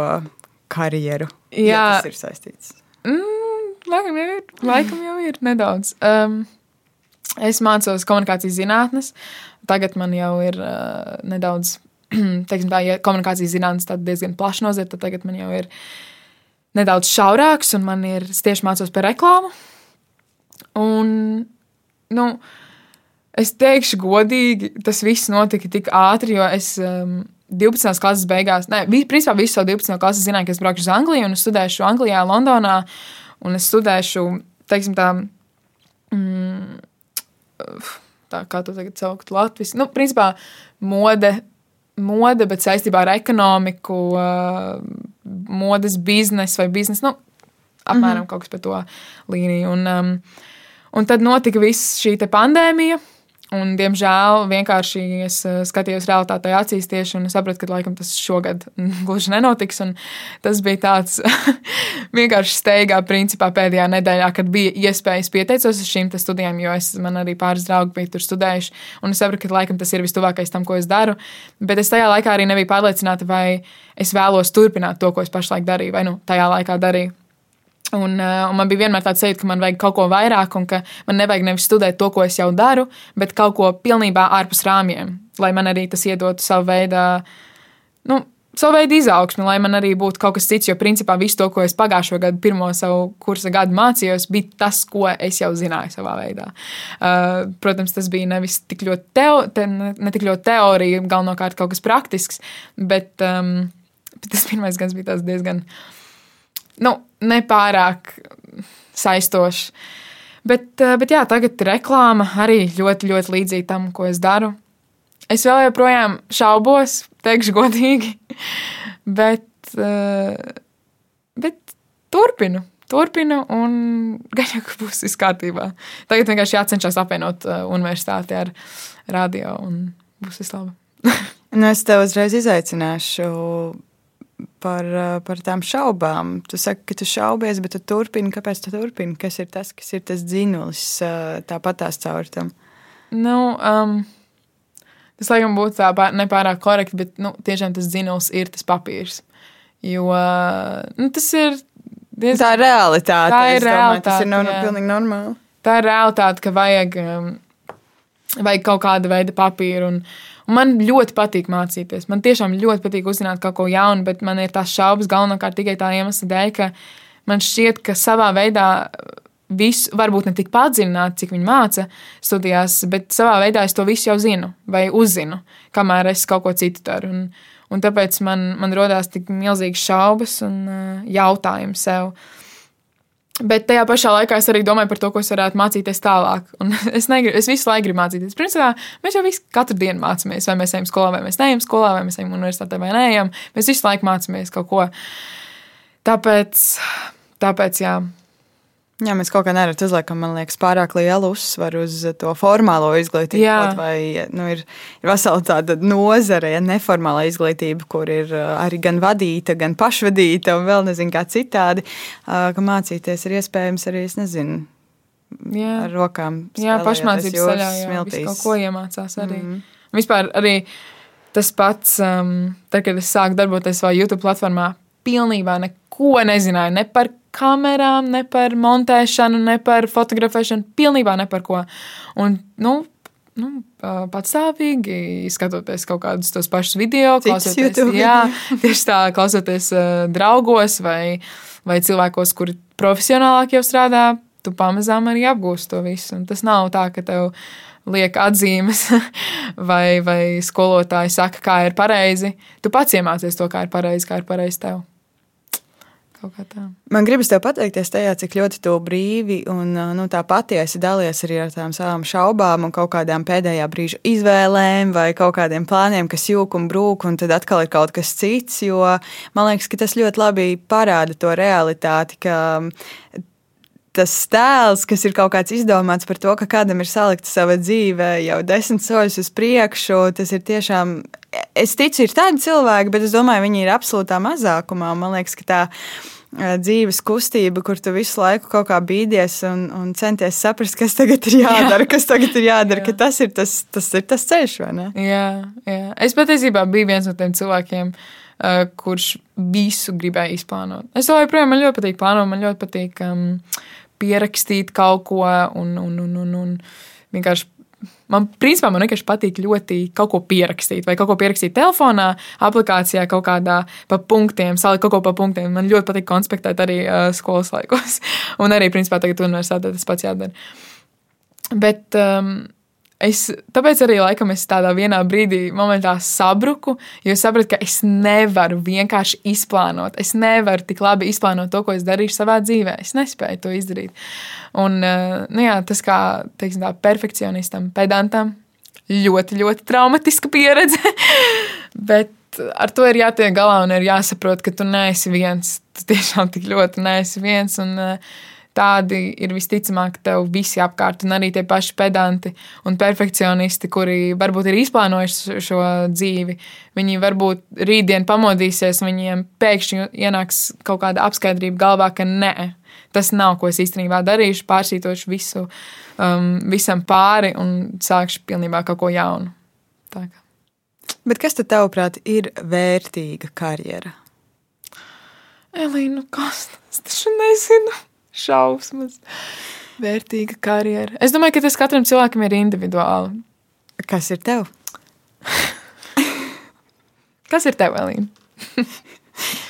karjeru? Jā, ja tas ir saistīts. Mm, laikam jau ir, laikam jau ir nedaudz. Um, Es mācos komunikācijas zinātnes. Tagad man jau ir uh, nedaudz, teiksim, tā, ja komunikācijas zinātnes diezgan plaša nozara, tad tagad man jau ir nedaudz šaurāks, un man ir tieši mācos par reklāmu. Un, nu, es teikšu, godīgi, tas viss notika tik ātri, jo es um, 12. klases beigās, ne, principā visu savu 12. klasi zināju, ka es braukšu uz Angliju un studēšu Anglijā, Londonā. Un es studēšu, teiksim, tā, mm, tā kā to tagad saukt, Latvijas. Nu, principā mode, mode, bet saistībā ar ekonomiku, uh, modes biznesu vai biznesu. Nu, apmēram mm -hmm. kaut kas par to līniju. Un, um, un tad notika viss šī pandēmija. Un, diemžēl vienkārši es uh, skatījos realitātei acīs tieši un sapratu, ka laikam tas šogad gluži nenotiks. Tas bija tāds vienkārši steigā, principā pēdējā nedēļā, kad bija iespējas pieteicos uz šīm studijām, jo es, man arī pāris draugi bija tur studējuši. Un es sapratu, ka laikam tas ir vistuvākais tam, ko es daru. Bet es tajā laikā arī nebiju pārliecināta, vai es vēlos turpināt to, ko es pašlaik darīju, vai nu tajā laikā darīju. Un, uh, un man bija vienmēr tāds sajūta, ka man vajag kaut ko vairāk, un ka man nevajag nevis studēt to, ko es jau daru, bet kaut ko pilnībā ārpus rāmjiem, lai man arī tas iedotu savu veidu, nu, savu veidu izaugsmi, lai man arī būtu kaut kas cits. Jo principā viss to, ko es pagājušo gadu, pirmo savu kursa gadu mācījos, bija tas, ko es jau zināju savā veidā. Uh, protams, tas bija nevis tik ļoti, teo, te, ne tik ļoti teorija, galvenokārt kaut kas praktisks, bet, um, tas pirmais gads bija diezgan nu, nepārāk saistošs. Bet, eh, bet jā, tagad reklāma arī ļoti, ļoti līdzīga tam, ko es daru. Es vēl joprojām šaubos, teikšu godīgi, bet, eh, bet turpinu. Turpinu, un gan jau būs viss kārtībā. Tagad vienkārši jācenšas apvienot eh, universitāti ar radio, un būs viss labi. nu, es tev uzreiz izaicināšu par, par tām šaubām. Tu saki, ka tu šaubies, bet tu turpini. Kāpēc tu turpini? Kas ir tas, kas ir tas dzinulis tāpat tās caur tam? Nu, um, tas laikam būtu tā pār, nepārāk korekti, bet nu, tiešām tas dzinulis ir tas papīrs. Jo nu, tas ir. Diezgan, tā ir realitāte. Tā ir realitāte. Domāju, tas ir no, no, pilnīgi normāli. Tā ir realitāte, ka vajag, um, vajag kaut kāda veida papīru. Un, Un man ļoti patīk mācīties. Man tiešām ļoti patīk uzzināt kaut ko jaunu, bet man ir tās šaubas galvenokārt tikai tā iemesla dēļ, ka man šķiet, ka savā veidā visu, varbūt ne tik padziļināt, cik viņi māca studijās, bet savā veidā es to visu jau zinu vai uzzinu, kamēr es kaut ko citu daru. Un, un tāpēc man, man rodās tik milzīgas šaubas un uh, jautājumi sev. Bet tajā pašā laikā es arī domāju par to, ko es varētu mācīties tālāk. Un es, negribu, es visu laiku gribu mācīties. Principā mēs jau visu, katru dienu mācāmies. Vai mēs ejam skolā, vai mēs neejam skolā, vai mēs ejam universitātē, vai neejam. Mēs visu laiku mācāmies kaut ko. Tāpēc, tāpēc jā. Jā, mēs kaut kā nereti uzliekam, man liekas, pārāk lielu uzsvaru uz to formālo izglītību. Jā. Kaut Vai nu, ir, ir vesela tāda nozare, ja neformālā izglītība, kur ir uh, arī gan vadīta, gan pašvadīta, un vēl nezinu, kā citādi. uh, Ka mācīties ir iespējams arī, es nezinu, Jā, ar rokām. jā pašmācības ceļā jau kaut ko iemācās arī. Mhm. Un Vispār arī tas pats, um, tad, kad es sāku darboties savā YouTube platformā, pilnībā neko nezināju ne par kamerām, ne par montēšanu, ne par fotografēšanu, pilnībā ne par ko. Un, nu, nu, patstāvīgi skatoties kaut kādus tos pašus video, Citus klausoties, YouTube jā, tieši tā, klausoties uh, draugos vai, vai cilvēkos, kuri profesionālāk jau strādā, tu pamazām arī apgūsi to visu. Un tas nav tā, ka tev liek atzīmes, vai, vai skolotāji saka, kā ir pareizi. Tu pats iemācies to, kā ir pareizi, kā ir pareizi tev. Man gribas te pateikties tajā, cik ļoti tu brīvi un nu, tā patiesi dalies arī ar tām savām šaubām un kaut kādām pēdējā brīža izvēlēm vai kaut kādiem plāniem, kas jūg un brūk, un tad atkal ir kaut kas cits. Jo man liekas, ka tas ļoti labi parāda to realitāti. Tas tēls, kas ir kaut kāds izdomāts par to, ka kādam ir salikta sava dzīve jau desmit soļus uz priekšu, tas ir tiešām. Es ticu, ir tādi cilvēki, bet es domāju, viņi ir absolūtā mazākumā. Man liekas, ka tā dzīves kustība, kur tu visu laiku kaut kā bīdies un, un centies saprast, kas tagad ir jādara, jā. kas tagad ir jādara, jā. ka tas ir tas, tas ir tas ceļš, vai ne? Jā, jā. Es patiesībā biju viens no tiem cilvēkiem, uh, kurš visu gribēja izplānot. Es joprojām man ļoti patīk plānot, man ļoti patīk um, pierakstīt kaut ko un, un, un, un, un vienkārši Man, principā, man vienkārši patīk ļoti kaut ko pierakstīt, vai kaut ko pierakstīt telefonā, aplikācijā, kaut kādā pa punktiem, salikt kaut ko pa punktiem. Man ļoti patīk konspektēt arī uh, skolas laikos. Un arī, principā, tagad universitātē tas pats jādara. Bet um, Es, tāpēc arī laikam es tādā vienā brīdī sabruku, jo sapratu, ka es nevaru vienkārši izplānot. Es nevaru tik labi izplānot to, ko es darīšu savā dzīvē. Es nespēju to izdarīt. Un uh, nu jā, tas kā teiksim, tā, perfekcionistam, pedantam, ļoti, ļoti traumatiska pieredze. Bet ar to ir jātiek galā un ir jāsaprot, ka tu neesi viens. Tu tiešām tik ļoti neesi viens. Un, uh, tādi ir visticamāk tev visi apkārt, un arī tie paši pedanti un perfekcionisti, kuri varbūt ir izplānojuši šo dzīvi. Viņi varbūt rītdien pamodīsies, viņiem pēkšņi ienāks kaut kāda apskaidrība galvā, ka nē, tas nav, ko es īstenībā darīšu, pārsītošu visu, um, visam pāri un sākšu pilnībā kaut ko jaunu. Tā. Bet kas tad, tavuprāt, ir vērtīga karjera? Elīna, kas tas? Taču nezinu šausmas. Vērtīga karjera. Es domāju, ka tas katram cilvēkam ir individuāli. Kas ir tev? Kas ir tev, Elīna?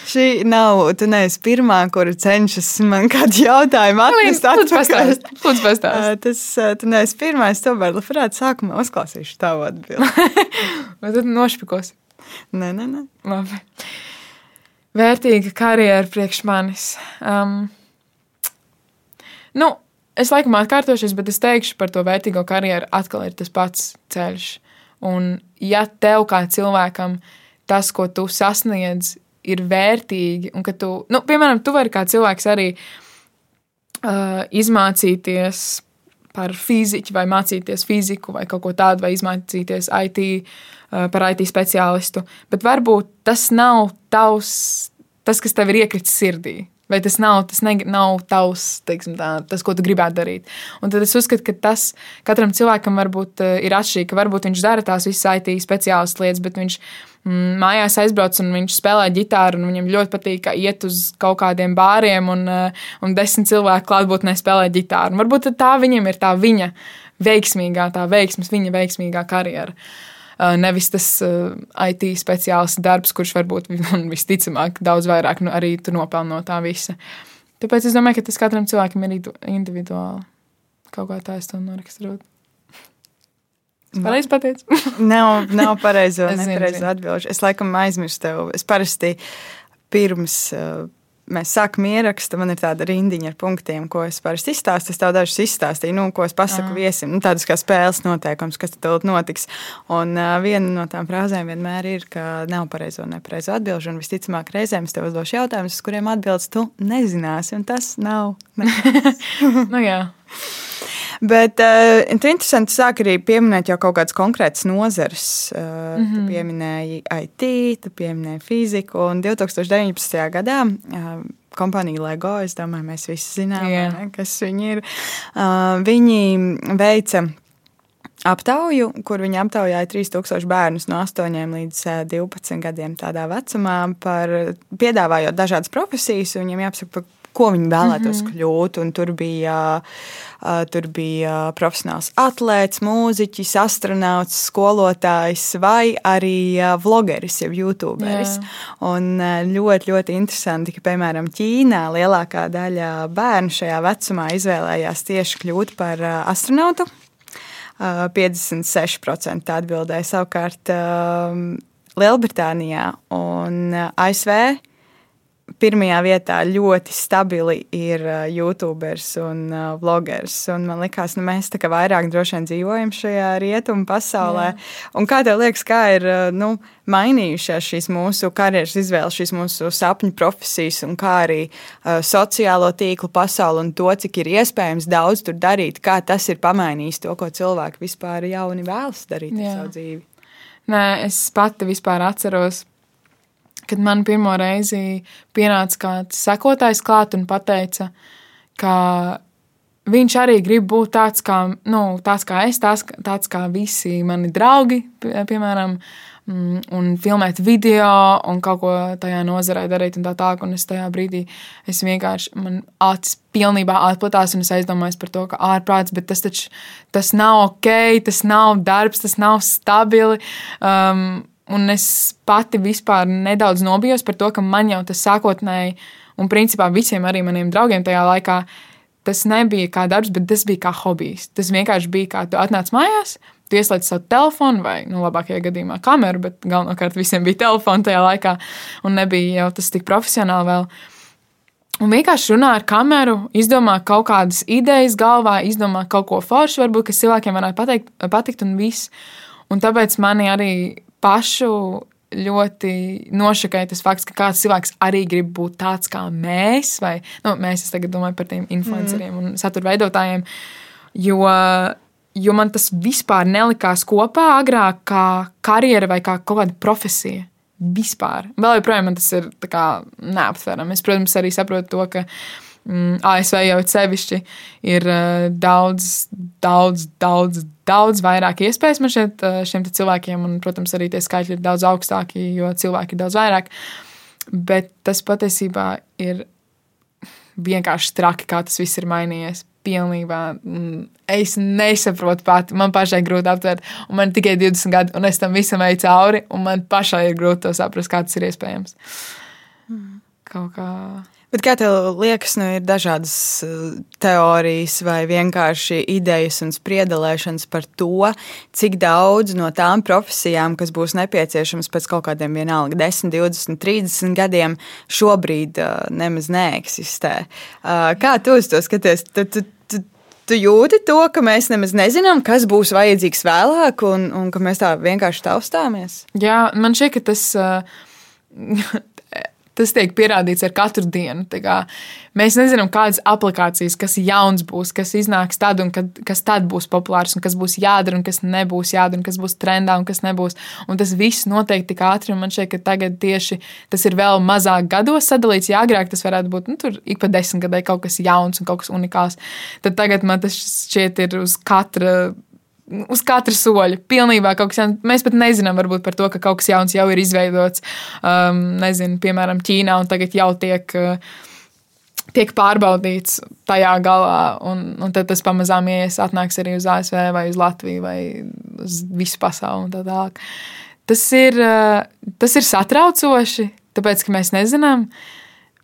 Šī nav, tu neesi pirmā, kura cenšas man kādu jautājumu atrast. Lūdzu, pastāst. Lūdzu, pastāst. Tas, tu neesi pirmais, tomēr labprāt sākumā uzklausīšu tavu atbildi. Vai tad nošpikosi? Nē, nē, nē. Labi. Vērtīga karjera priekš manis. Um, Nu, es laikam atkārtošos, bet es teikšu par to vērtīgo karjeru. Atkal ir tas pats ceļš. Un, ja tev kā cilvēkam tas, ko tu sasniedz, ir vērtīgi, un ka tu, nu, piemēram, tu vari kā cilvēks arī uh, izmācīties par fiziku, vai mācīties fiziku, vai kaut ko tādu, vai izmācīties IT, uh, par IT speciālistu. Bet varbūt tas nav tavs, tas, kas tev ir iekritis sirdī. Vai tas nav, tas ne, nav tavs, teiksim, tā, tas, ko tu gribētu darīt. Un tad es uzskatu, ka tas katram cilvēkam varbūt eh, ir atšķirīgi, varbūt viņš dara tās visas IT speciālistas lietas, bet viņš mm, mājās aizbrauc un viņš spēlē ģitāru, viņam ļoti patīk iet uz kaut kādiem bāriem, un, eh, un desmit cilvēku klātbūtnē spēlē ģitāru. Un varbūt tā viņam ir tā viņa veiksmīgā, tā veiksmes, viņa veiksmīgā karjera. Uh, nevis tas uh, IT speciālists darbs, kurš varbūt visticamāk daudz vairāk nu, arī tu nopelni no tā visa. Tāpēc es domāju, ka tas katram cilvēkam ir individuāli. Kaut kā tā es to noraksturotu. Pareizi pateicu. nav, nav pareizo, nepareizo atbilžu. Es laikam aizmirstu tev. Es parasti pirms uh, mēs sākam ierakstu, man ir tāda rindiņa ar punktiem, ko es parasti izstāstu. Es tev dažus izstāstīju, nu, ko es pasaku uh. viesim, nu, tādus kā spēles noteikums, kas tad notiks. Un uh, viena no tām frāzēm vienmēr ir, ka nav pareizo un nepareizo atbildžu, un visticamāk reizēm es tev uzdošu jautājumus, uz kuriem atbildes tu nezināsi, un tas nav. nu, jā. Bet uh, interesanti sāk arī pieminēt jau kaut kādas konkrētas nozares. Uh, mm -hmm. Tu mhm. pieminēji IT, tu pieminēji fiziku, un 2019. gadā uh, kompānija LEGO, es domāju, mēs visi zinām, yeah. ne, kas viņi ir. Uh, viņi veica aptauju, kur viņi aptaujāja 3000 bērnus no 8 līdz 12 gadiem tādā vecumā, par, piedāvājot dažādas profesijas. Viņiem jāpasaka, ko viņi vēlētos mm -hmm. kļūt. Un tur bija, tur bija profesionāls atlētājs, mūziķis, astronauts, skolotājs vai arī vlogeris, jeb youtuberis. Yeah. Un ļoti, ļoti interesanti, ka, piemēram, Ķīnā lielākā daļa bērnu šajā vecumā izvēlējās tieši kļūt par astronautu. Uh, 56% atbildēja savukārt Lielbritānijā un ASV pirmajā vietā ļoti stabili ir uh, YouTubers un uh, vloggers. Un man liekas, nu, mēs tā kā vairāk droši vien dzīvojam šajā rietumu pasaulē. Jā. Un kā tev liekas, kā ir uh, nu, mainījušās šīs mūsu karjeras izvēles, šīs mūsu sapņu profesijas, un kā arī uh, sociālo tīklu pasauli un to, cik ir iespējams daudz tur darīt, kā tas ir pamainījis to, ko cilvēki vispār jauni vēlas darīt ar savu dzīvi. Nē, es pati vispār atceros, kad man pirmo reizi pienāca kāds sekotājs klāt un teica, ka viņš arī grib būt tāds kā, nu, tāds kā es, tāds, tāds kā visi mani draugi, piemēram, mm, un filmēt video un kaut ko tajā nozarē darīt un tā tālāk. Un es tajā brīdī es vienkārši man acis pilnībā atplatās un es aizdomājos par to, ka ārprāts, bet tas taču tas nav ok, tas nav darbs, tas nav stabili. Um, Un es pati vispār nedaudz nobijos par to, ka man jau tas sākotnēji, un principā visiem arī maniem draugiem tajā laikā, tas nebija kā darbs, bet tas bija kā hobijs. Tas vienkārši bija kā tu atnāc mājās, Tu ieslēdz savu telefonu, vai, nu, labākajā gadījumā, kameru, bet galvenokārt visiem bija telefoni tajā laikā, un nebija jau tas tik profesionāli vēl. Un vienkārši runā ar kameru, izdomā kaut kādas idejas galvā, izdomā kaut ko foršu, varbūt, kas cilvēkiem varētu pateikt, patikt, un viss. Un tāpēc mani arī pašu ļoti nošakēja tas fakts, ka kāds cilvēks arī grib būt tāds kā mēs, vai nu, mēs, tagad domāju par tiem influenceriem mm. un satura veidotājiem. Jo jo man tas vispār nelikās kopā agrāk kā karjera vai kā kaut kāda profesija. Vispār. Vēl joprojām man tas ir neaptverami. Es, protams, arī saprotu to, ka ASV jau sevišķi ir uh, daudz, daudz, daudz, daudz vairāk iespējas man šeit, uh, šiem cilvēkiem, un, protams, arī tie skaitļi ir daudz augstāki, jo cilvēki ir daudz vairāk. Bet tas patiesībā ir vienkārši traki, kā tas viss ir mainījies pilnībā. Mm, es nesaprotu pati, man pašai grūti aptvert, un man tikai 20 gadi, un es tam visam eju cauri, un man pašai ir grūti to saprast, kā tas ir iespējams. Mm. Kaut kā. Bet kā tev liekas, nu, ir dažādas uh, teorijas vai vienkārši idejas un spriedelēšanas par to, cik daudz no tām profesijām, kas būs nepieciešamas pēc kaut kādiem vienalga 10, 20, 30 gadiem, šobrīd uh, nemaz neeksistē. Uh, kā tu uz to skaties? Tu, tu, tu, tu jūti to, ka mēs nemaz nezinām, kas būs vajadzīgs vēlāk, un, un ka mēs tā vienkārši taustāmies? Jā, man šķiet, ka tas. Uh, tas tiek pierādīts ar katru dienu. Mēs nezinām, kādas aplikācijas, kas jauns būs, kas iznāks tad, un kad, kas tad būs populārs, un kas būs jādara, un kas nebūs jādara, un kas būs trendā, un kas nebūs. Un tas viss notiek tik ātri, un man šķiet, ka tagad tieši tas ir vēl mazāk gados sadalīts. Ja agrāk tas varētu būt nu, ik pa desmit gadiem kaut kas jauns un kaut kas unikāls, tad tagad man tas šķiet ir uz katra uz katra soļa. Pilnībā kaut kas jauns. Mēs pat nezinām par to, ka kaut kas jauns jau ir izveidots. Um, nezinu, piemēram, Ķīnā, un tagad jau tiek. Uh, Tiek pārbaudīts tajā galā, un, un tad tas pamazām ies, atnāks arī uz ASV, vai uz Latviju, vai uz visu pasauli. Tā tālāk. Tas ir, uh, tas ir satraucoši, tāpēc ka mēs nezinām,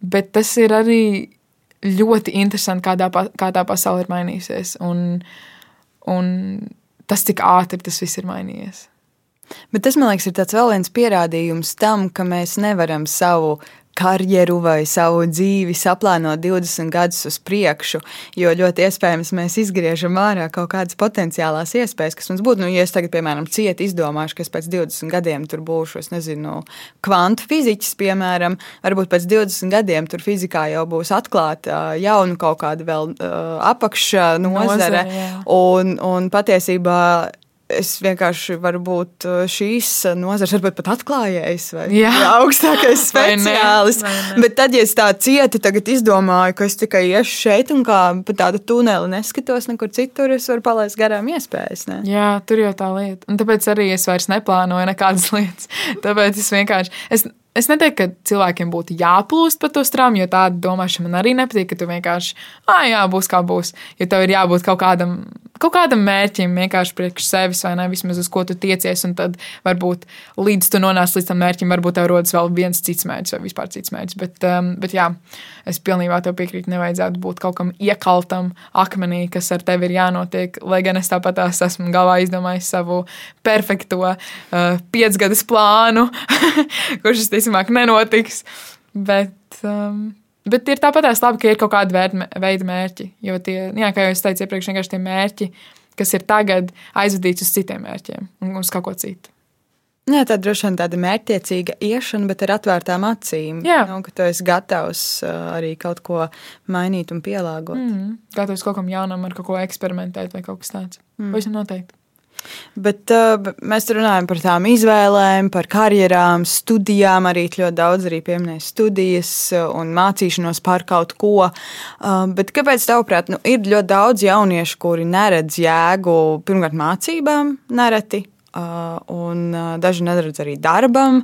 bet tas ir arī ļoti interesanti, kādā, kā tā pasaule ir mainījusies. Un, un tas, cik ātri tas viss ir mainījies. Bet tas, man liekas, ir vēl viens pierādījums tam, ka mēs nevaram savu karjeru vai savu dzīvi saplānot 20 gadus uz priekšu, jo ļoti iespējams mēs izgriežam ārā kaut kādas potenciālās iespējas, kas mums būtu. Nu, ja es tagad, piemēram, cieti izdomāšu, ka es pēc 20 gadiem tur būšu, es nezinu, kvantu fiziķis, piemēram, varbūt pēc 20 gadiem tur fizikā jau būs atklāta jauna kaut kāda vēl uh, apakša nozare. nozare un, un patiesībā es vienkārši varu būt uh, šīs nozares, varbūt pat atklājējis vai Jā. augstākais speciālists. Bet tad, ja es tā cieti tagad izdomāju, ka es tikai iešu šeit un kā pa tādu tuneli neskatos nekur citur, es varu palaist garām iespējas. Ne? Jā, tur jau tā lieta. Un tāpēc arī es vairs neplānoju nekādas lietas. Tāpēc es vienkārši. Es, Es neteiktu, ka cilvēkiem būtu jāplūst pa to strāmu, jo tāda domāšana man arī nepatīk, ka tu vienkārši, ah, jā, būs kā būs. Jo tev ir jābūt kaut kādam kaut kādam mērķim, vienkārši priekš sevis, vai ne, vismaz uz ko tu tiecies. Un tad varbūt līdz tu nonāc līdz tam mērķim, varbūt tev rodas vēl viens cits mērķis vai vispār cits mērķis. Bet, um, bet jā, es pilnībā tev piekrītu, nevajadzētu būt kaut kam iekaltam akmenī, kas ar tevi ir jānotiek. Lai gan es tāpat esmu galvā izdomājis savu perfekto uh, piecgadas plānu, kurš visticamāk nenotiks. Bet, um, Bet ir tāpat labi, ka ir kaut kāda veida mērķi. Jo tie, jā, kā jau es teicu iepriekš, vienkārši tie mērķi, kas ir tagad, aizvadīts uz citiem mērķiem un uz kaut ko citu. Jā, tā droši vien tāda mērķtiecīga iešana, bet ar atvērtām acīm. Jā, nu, ka tu esi gatavs arī kaut ko mainīt un pielāgot. Mm, gatavs kaut kam jaunam, ar kaut ko eksperimentēt vai kaut kas tāds. Mm. Pavisam noteikti. Bet uh, mēs runājam par tām izvēlēm, par karjerām, studijām. Arī ļoti daudz arī pieminēja studijas un mācīšanos par kaut ko. Uh, bet kāpēc, tavuprāt, nu, ir ļoti daudz jauniešu, kuri neredz jēgu pirmkārt mācībām, nereti, uh, un uh, daži neredz arī darbam.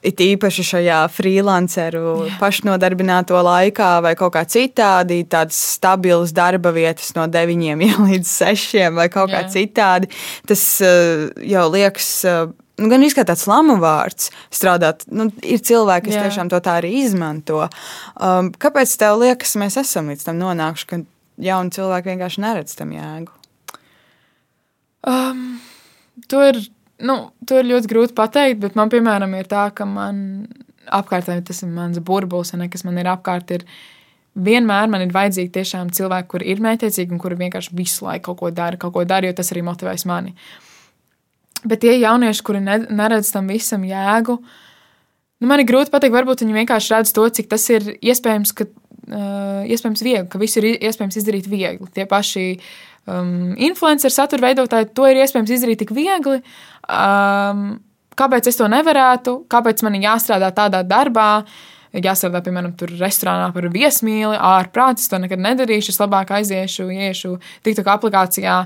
It īpaši šajā freelanceru pašnodarbināto laikā, vai kaut kā citādi, tādas stabilas darba vietas no 9 līdz 6 vai kaut Jā. kā citādi. Tas uh, jau liekas. Uh, nu, gan arī tāds lamu vārds strādāt. Nu, ir cilvēki, kas Jā. tiešām to tā arī izmanto. Um, kāpēc tev liekas, mēs esam līdz tam nonākuši, ka jauni cilvēki vienkārši neredz tam jēgu? Um, to ir, nu, to ir ļoti grūti pateikt, bet man, piemēram, ir tā, ka man apkārtēji tas ir mans burbulis, un kas man ir apkārt, ir vienmēr man ir vajadzīgi tiešām cilvēki, kuri ir mētiecīgi un kuri vienkārši visu laiku kaut ko dara, kaut ko dara, jo tas arī motivēs mani. Bet tie jaunieši, kuri neredz tam visam jēgu, nu, man ir grūti pateikt, varbūt viņi vienkārši redz to, cik tas ir iespējams, ka, uh, iespējams viegli, ka visu ir iespējams izdarīt viegli. Tie paši um, influencer satura veidotāji, to ir iespējams izdarīt tik viegli. Um, kāpēc es to nevarētu, kāpēc man ir jāstrādā tādā darbā, jāstrādā, piemēram, tur restorānā par viesmīli, ārprātis, to nekad nedarīšu, es labāk aiziešu, iešu TikTok aplikācijā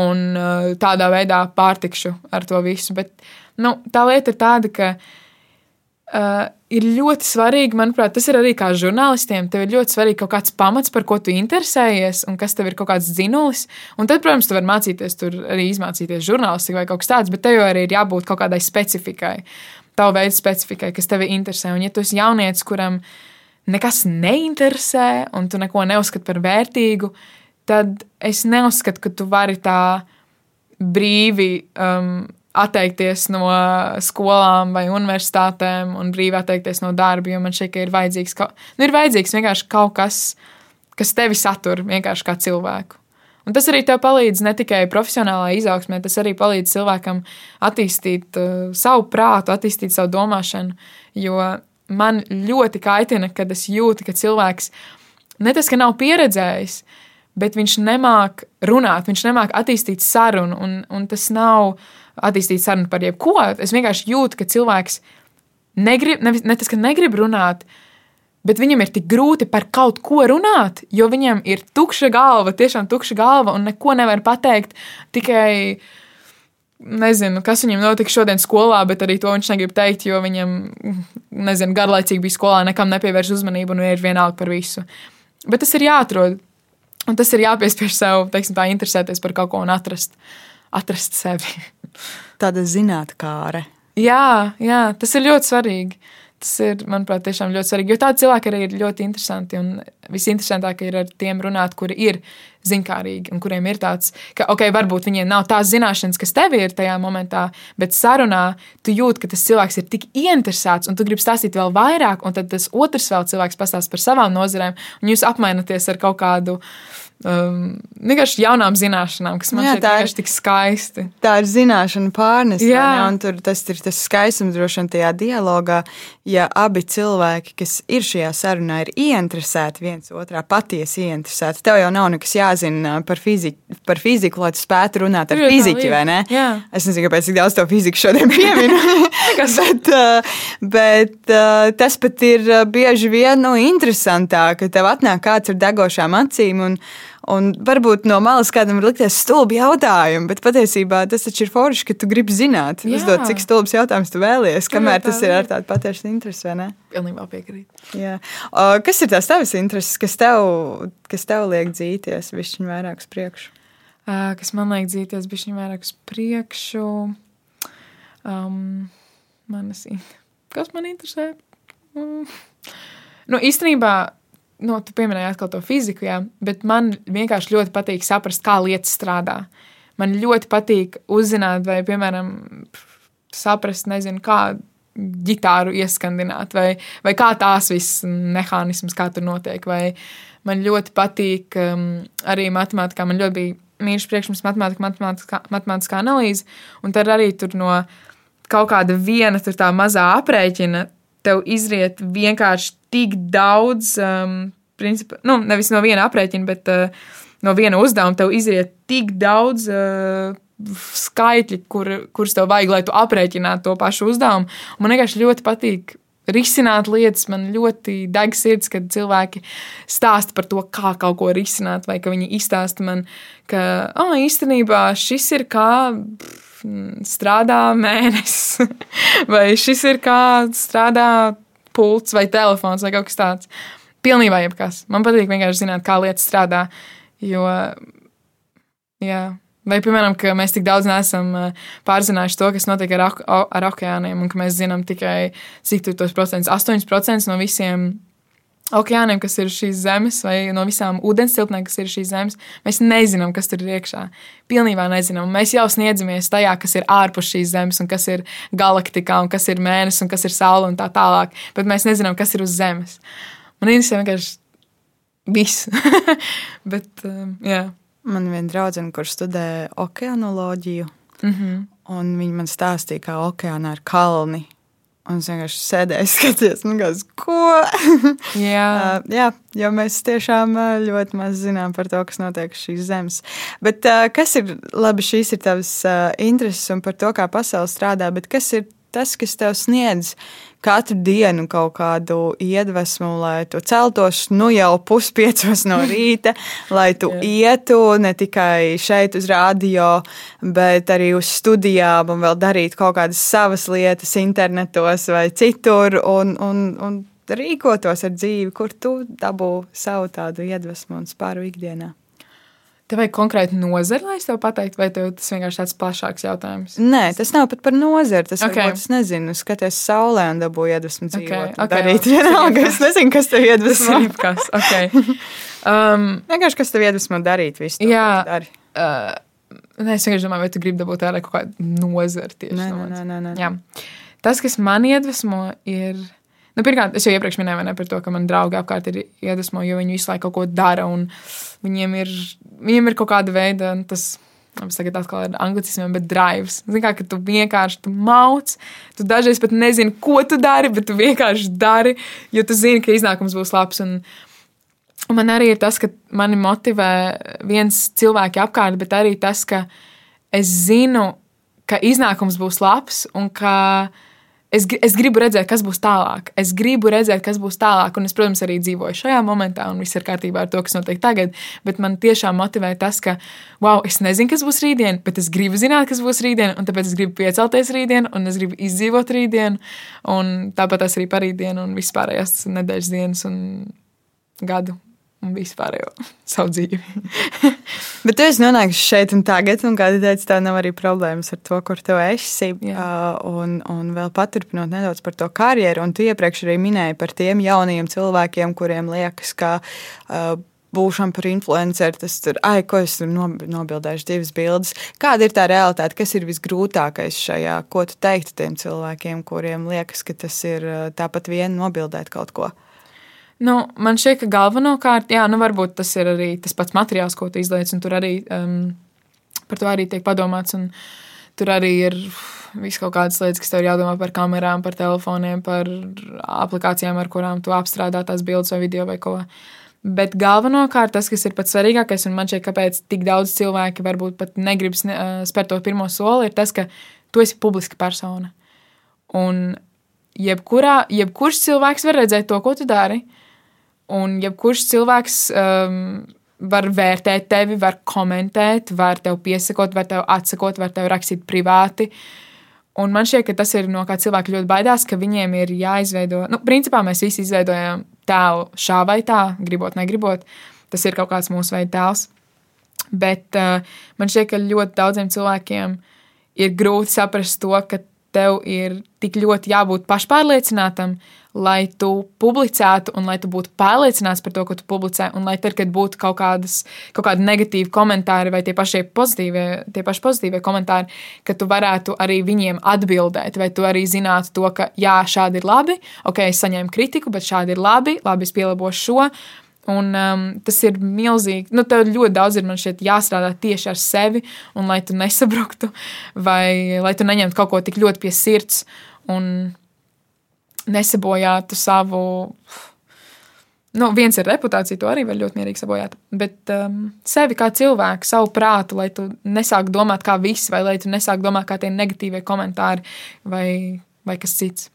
un uh, tādā veidā pārtikšu ar to visu. Bet nu, tā lieta ir tāda, ka uh, ir ļoti svarīgi, manuprāt, tas ir arī kā žurnālistiem. Tev ir ļoti svarīgi kaut kāds pamats, par ko tu interesējies, un kas tev ir kaut kāds dzinulis. Un tad, protams, tu vari mācīties, tur arī izmācīties žurnālistiku vai kaut kas tāds, bet tev arī ir jābūt kaut kādai specifikai, tavu veidu specifikai, kas tevi interesē. Un, ja tu esi jaunietis, kuram nekas neinteresē, un tu neko neuzskati par vērtīgu, tad es neuzskatu, ka tu vari tā brīvi. Um, atteikties no skolām vai universitātēm un brīvi atteikties no darba, jo man ka ir vajadzīgs, ka, nu, ir vajadzīgs vienkārši kaut kas, kas tevi satur vienkārši kā cilvēku. Un tas arī tev palīdz ne tikai profesionālā izaugsmē, tas arī palīdz cilvēkam attīstīt uh, savu prātu, attīstīt savu domāšanu. Jo man ļoti kaitina, kad es jūtu, ka cilvēks ne tas, ka nav pieredzējis, bet viņš nemāk runāt, viņš nemāk attīstīt sarunu, un, un tas nav attīstīt sarunu par jebko. Es vienkārši jūtu, ka cilvēks negrib, ne, ne tas, ka negrib runāt, bet viņam ir tik grūti par kaut ko runāt, jo viņam ir tukša galva, tiešām tukša galva, un neko nevar pateikt. Tikai nezinu, kas viņam notika šodien skolā, bet arī to viņš negrib teikt, jo viņam, nezinu, garlaicīgi bija skolā, nekam nepievērš uzmanību un ir vienalga par visu. Bet tas ir jāatrod. Un tas ir jāpiespiež sev, teiksim, tā interesēties par kaut ko un atrast, atrast sevi. Tāda zinātnē. Jā, jā, tas ir ļoti svarīgi. Tas ir, manuprāt, tiešām ļoti svarīgi. Jo tādi cilvēki arī ir ļoti interesanti. Un visinteresantākie ir ar tiem runāt, kuri ir zinkārīgi un kuriem ir tāds, ka, ok, varbūt viņiem nav tās zināšanas, kas tev ir tajā momentā, bet sarunā tu jūti, ka tas cilvēks ir tik ieinteresēts un tu gribi stāstīt vēl vairāk, un tad tas otrs vēl cilvēks pastāsta par savām nozarēm, un jūs apmainaties ar kaut kādu um, vienkārši jaunām zināšanām, kas man šķiet vienkārši tik skaisti. Tā ir zināšana pārnese, un tur tas ir tas skaistums droši vien tajā dialogā, ja abi cilvēki, kas ir šajā sarunā, ir ieinteresēti viens otrā, patiesi ieinteresēti. Tev jau nav nekas jāzina par fiziku, par fiziku lai tu spētu runāt ar fiziku, vai ne? Jā. Es nezinu, kāpēc tik daudz to fiziku šodien pieminu, bet, uh, bet uh, tas pat ir uh, bieži vien nu, interesantāk, ka tev atnāk kāds ar degošām acīm un, Un varbūt no malas kādam ir likties stulbi jautājumi, bet patiesībā tas taču ir forši, ka tu gribi zināt, Jā. uzdot, cik stulbs jautājums tu vēlies, kamēr tas ir ar tādu patiesu interesi, vai ne? Pilnībā piekrīt. Jā. O, kas ir tās tavas intereses, kas tev, kas tev liek dzīties višķiņ vairāk uz priekšu? Uh, kas man liek dzīties višķiņ vairāk uz priekšu? Um, manas, kas man interesē? Mm. Nu, īstenībā nu, tu pieminēji atkal to fiziku, jā, bet man vienkārši ļoti patīk saprast, kā lietas strādā. Man ļoti patīk uzzināt, vai, piemēram, saprast, nezinu, kā ģitāru ieskandināt, vai, vai kā tās visas mehānismas, kā tur notiek. Vai man ļoti patīk um, arī matemātikā. Man ļoti bija mīļš priekšmets matemātika, matemātiskā, matemātiskā analīze, un tad arī tur no kaut kāda viena tā mazā aprēķina tev izriet vienkārši tik daudz, um, principā, nu, nevis no viena aprēķina, bet uh, no viena uzdevuma tev izriet tik daudz. Uh, Skaitļi, kur, kurus tev vajag, lai tu aprēķinātu to pašu uzdevumu. Man vienkārši ļoti patīk risināt lietas. Man ļoti deg sirds, kad cilvēki stāsta par to, kā kaut ko risināt, vai ka viņi izstāsta man, ka oh, īstenībā šis ir kā strādā mēnesis, vai šis ir kā strādā pults vai telefons vai kaut kas tāds. Pilnībā jebkas. Man patīk vienkārši zināt, kā lietas strādā. Jo, jā. Vai, piemēram, ka mēs tik daudz neesam pārzinājuši to, kas notiek ar, ar okeāniem, un ka mēs zinām tikai cik tur tos procentus, 8% no visiem okeāniem, kas ir šīs zemes, vai no visām ūdens tilpnēm, kas ir šīs zemes. Mēs nezinām, kas tur ir iekšā. Pilnībā nezinām. Mēs jau sniedzamies tajā, kas ir ārpus šīs zemes, un kas ir galaktikā, un kas ir mēnesis, un kas ir saule un tā tālāk. Bet mēs nezinām, kas ir uz zemes. Man interesē vienkārši viss. Bet, um, jā. Man viena draudzene, kurš studē okeānoloģiju, Mm -hmm. un viņa man stāstīja, kā okeānā ir kalni. Un es vienkārši sēdēju, skatījos, nu, kas, ko. jā. Uh, jā, jo mēs tiešām uh, ļoti maz zinām par to, kas notiek šīs zemes. Bet uh, kas ir labi, šīs ir tavas uh, intereses un par to, kā pasaule strādā, bet kas ir tas, kas tev sniedz katru dienu kaut kādu iedvesmu, lai tu celtos nu jau puspiecos no rīta, lai tu ietu ne tikai šeit uz radio, bet arī uz studijām un vēl darītu kaut kādas savas lietas internetos vai citur un, un, un rīkotos ar dzīvi, kur tu dabū savu tādu iedvesmu un spāru ikdienā. Tev vajag konkrēti nozari, lai es tev pateiktu, vai tev tas vienkārši tāds plašāks jautājums? Nē, tas nav pat par nozari. Tas Ok. okay. varbūt, es nezinu, skaties saulē un dabūju iedvesmu dzīvot. ok. Okay, darīt vienalga. Es nezinu, kas tev Tas iedvesmo. ir kas, ok. Um, Vienkārši, kas tev iedvesmo darīt visu to, Jā. dari. uh, nē, es vienkārši domāju, vai tu gribi dabūt ārā kaut kādu nozari tieši Nē, nē, nē, nē, nē. Tas, kas man iedvesmo, ir. Nu, pirmkārt, es jau iepriekš minēju ne, par to, ka man draugi apkārt ir iedvesmo, jo viņi visu laiku kaut ko dara, viņiem ir, viņiem ir kaut kāda veida, un tas, tagad atkal ir anglicismiem, bet drives. Zini, kā, tu vienkārši tu mauc, tu dažreiz pat nezini, ko tu dari, bet tu vienkārši dari, jo tu zini, ka iznākums būs labs. Un, Un man arī ir tas, ka mani motivē viens cilvēks apkārt, bet arī tas, ka es zinu, ka iznākums būs labs un ka es, es gribu redzēt, kas būs tālāk. Es gribu redzēt, kas būs tālāk. Un es, protams, arī dzīvoju šajā momentā, un viss ir kārtībā ar to, kas notiek tagad. Bet man tiešām motivē tas, ka, wow, es nezinu, kas būs rītdien, bet es gribu zināt, kas būs rītdien, un tāpēc es gribu piecelties rītdien, un es gribu izdzīvot rītdienu, un tāpat arī parītdienu, un vispārējās nedēļas dienas un gadu. Un vispārējo savu dzīvi. Bet tu esi nonācis šeit un tagad, un kā tu teici, tev nav arī problēmas ar to, kur tu esi. Uh, un, un vēl paturpinot nedaudz par to karjeru, un tu iepriekš arī minēji par tiem jaunajiem cilvēkiem, kuriem liekas, ka uh, būšana par influenceru, tas tur, ai, ko es tur nob- nobildēšu divas bildes. Kāda ir tā realitāte, kas ir visgrūtākais šajā, ko tu teiktu tiem cilvēkiem, kuriem liekas, ka tas ir uh, tāpat vien nobildēt kaut ko? Nu, man šķiet, ka galvenokārt, jā, nu, varbūt tas ir arī tas pats materiāls, ko tu izlaiž, un tur arī um, par to arī tiek padomāts. Tur arī ir viss kaut kādas lietas, kas tev ir jādomā par kamerām, par telefoniem, par aplikācijām, ar kurām tu apstrādā tās bildes vai video vai ko. Bet galvenokārt tas, kas ir pats svarīgākais, un man šķiet, kāpēc tik daudz cilvēki varbūt pat negrib ā, spērt to pirmo soli, ir tas, ka tu esi publiska persona. Un jebkurā, jebkurš cilvēks var redzēt to, ko tu dari. Un jebkurš cilvēks um, var vērtēt tevi, var komentēt, var tev piesakot, var tev atsakot, var tev rakstīt privāti. Un man šķiet, ka tas ir no kā cilvēki ļoti baidās, ka viņiem ir jāizveido. Nu, principā mēs visi izveidojam tēlu šā vai tā, gribot, negribot. Tas ir kaut kāds mūsu veida tēls. Bet uh, man šķiet, ka ļoti daudziem cilvēkiem ir grūti saprast to, ka tev ir tik ļoti jābūt pašpārliecinātam, lai tu publicētu un lai tu būtu pārliecināts par to, ko tu publicē, un lai tad, kad būtu kaut, kādas, kaut kādi negatīvi komentāri vai tie paši pozitīvie, tie paši pozitīvie komentāri, ka tu varētu arī viņiem atbildēt, vai tu arī zinātu to, ka jā, šādi ir labi, ok, es saņēmu kritiku, bet šādi ir labi, labi, es pielabošu šo. Un, um, tas ir milzīgi. Nu, tev ļoti daudz ir šeit jāstrādā tieši ar sevi, un lai tu nesabruktu, vai lai tu neņemtu kaut ko tik ļoti pie sirds un nesabojātu savu. Nu, viens ir reputācija, to arī var ļoti mierīgi sabojāt. Bet um, sevi kā cilvēku, savu prātu, lai tu nesāktu domāt kā viss, vai lai tu nesāktu domāt kā tie negatīvie komentāri vai, vai kas cits.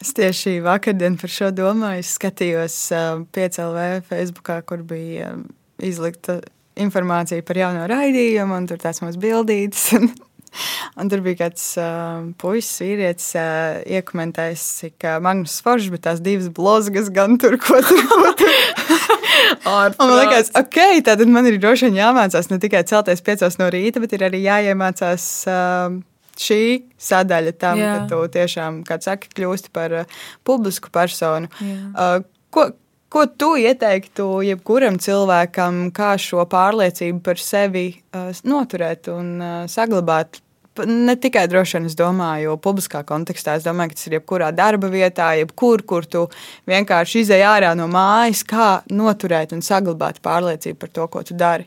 Es tieši vakardien par šo domāju. Es skatījos uh, PCLV Facebookā, kur bija um, izlikta informācija par jauno raidījumu, un tur tāds mums bildītas. Un, un tur bija kāds uh, puisis, vīrietis, uh, iekomentējis, cik uh, Magnus Foršs, bet tās divas blozgas gan tur, ko tur, ko tur. Un man liekas, ok, tad man ir droši vien jāmācās ne tikai celties piecos no rīta, bet ir arī jāiemācās uh, šī sadaļa tam, Jā. ka tu tiešām, kā saka, kļūsti par uh, publisku personu. Jā. Uh, ko, Ko tu ieteiktu jebkuram cilvēkam, kā šo pārliecību par sevi uh, noturēt un uh, saglabāt? Ne tikai droši vien, es domāju, publiskā kontekstā. Es domāju, ka tas ir jebkurā darba vietā, jebkur, kur tu vienkārši izēj ārā no mājas, kā noturēt un saglabāt pārliecību par to, ko tu dari.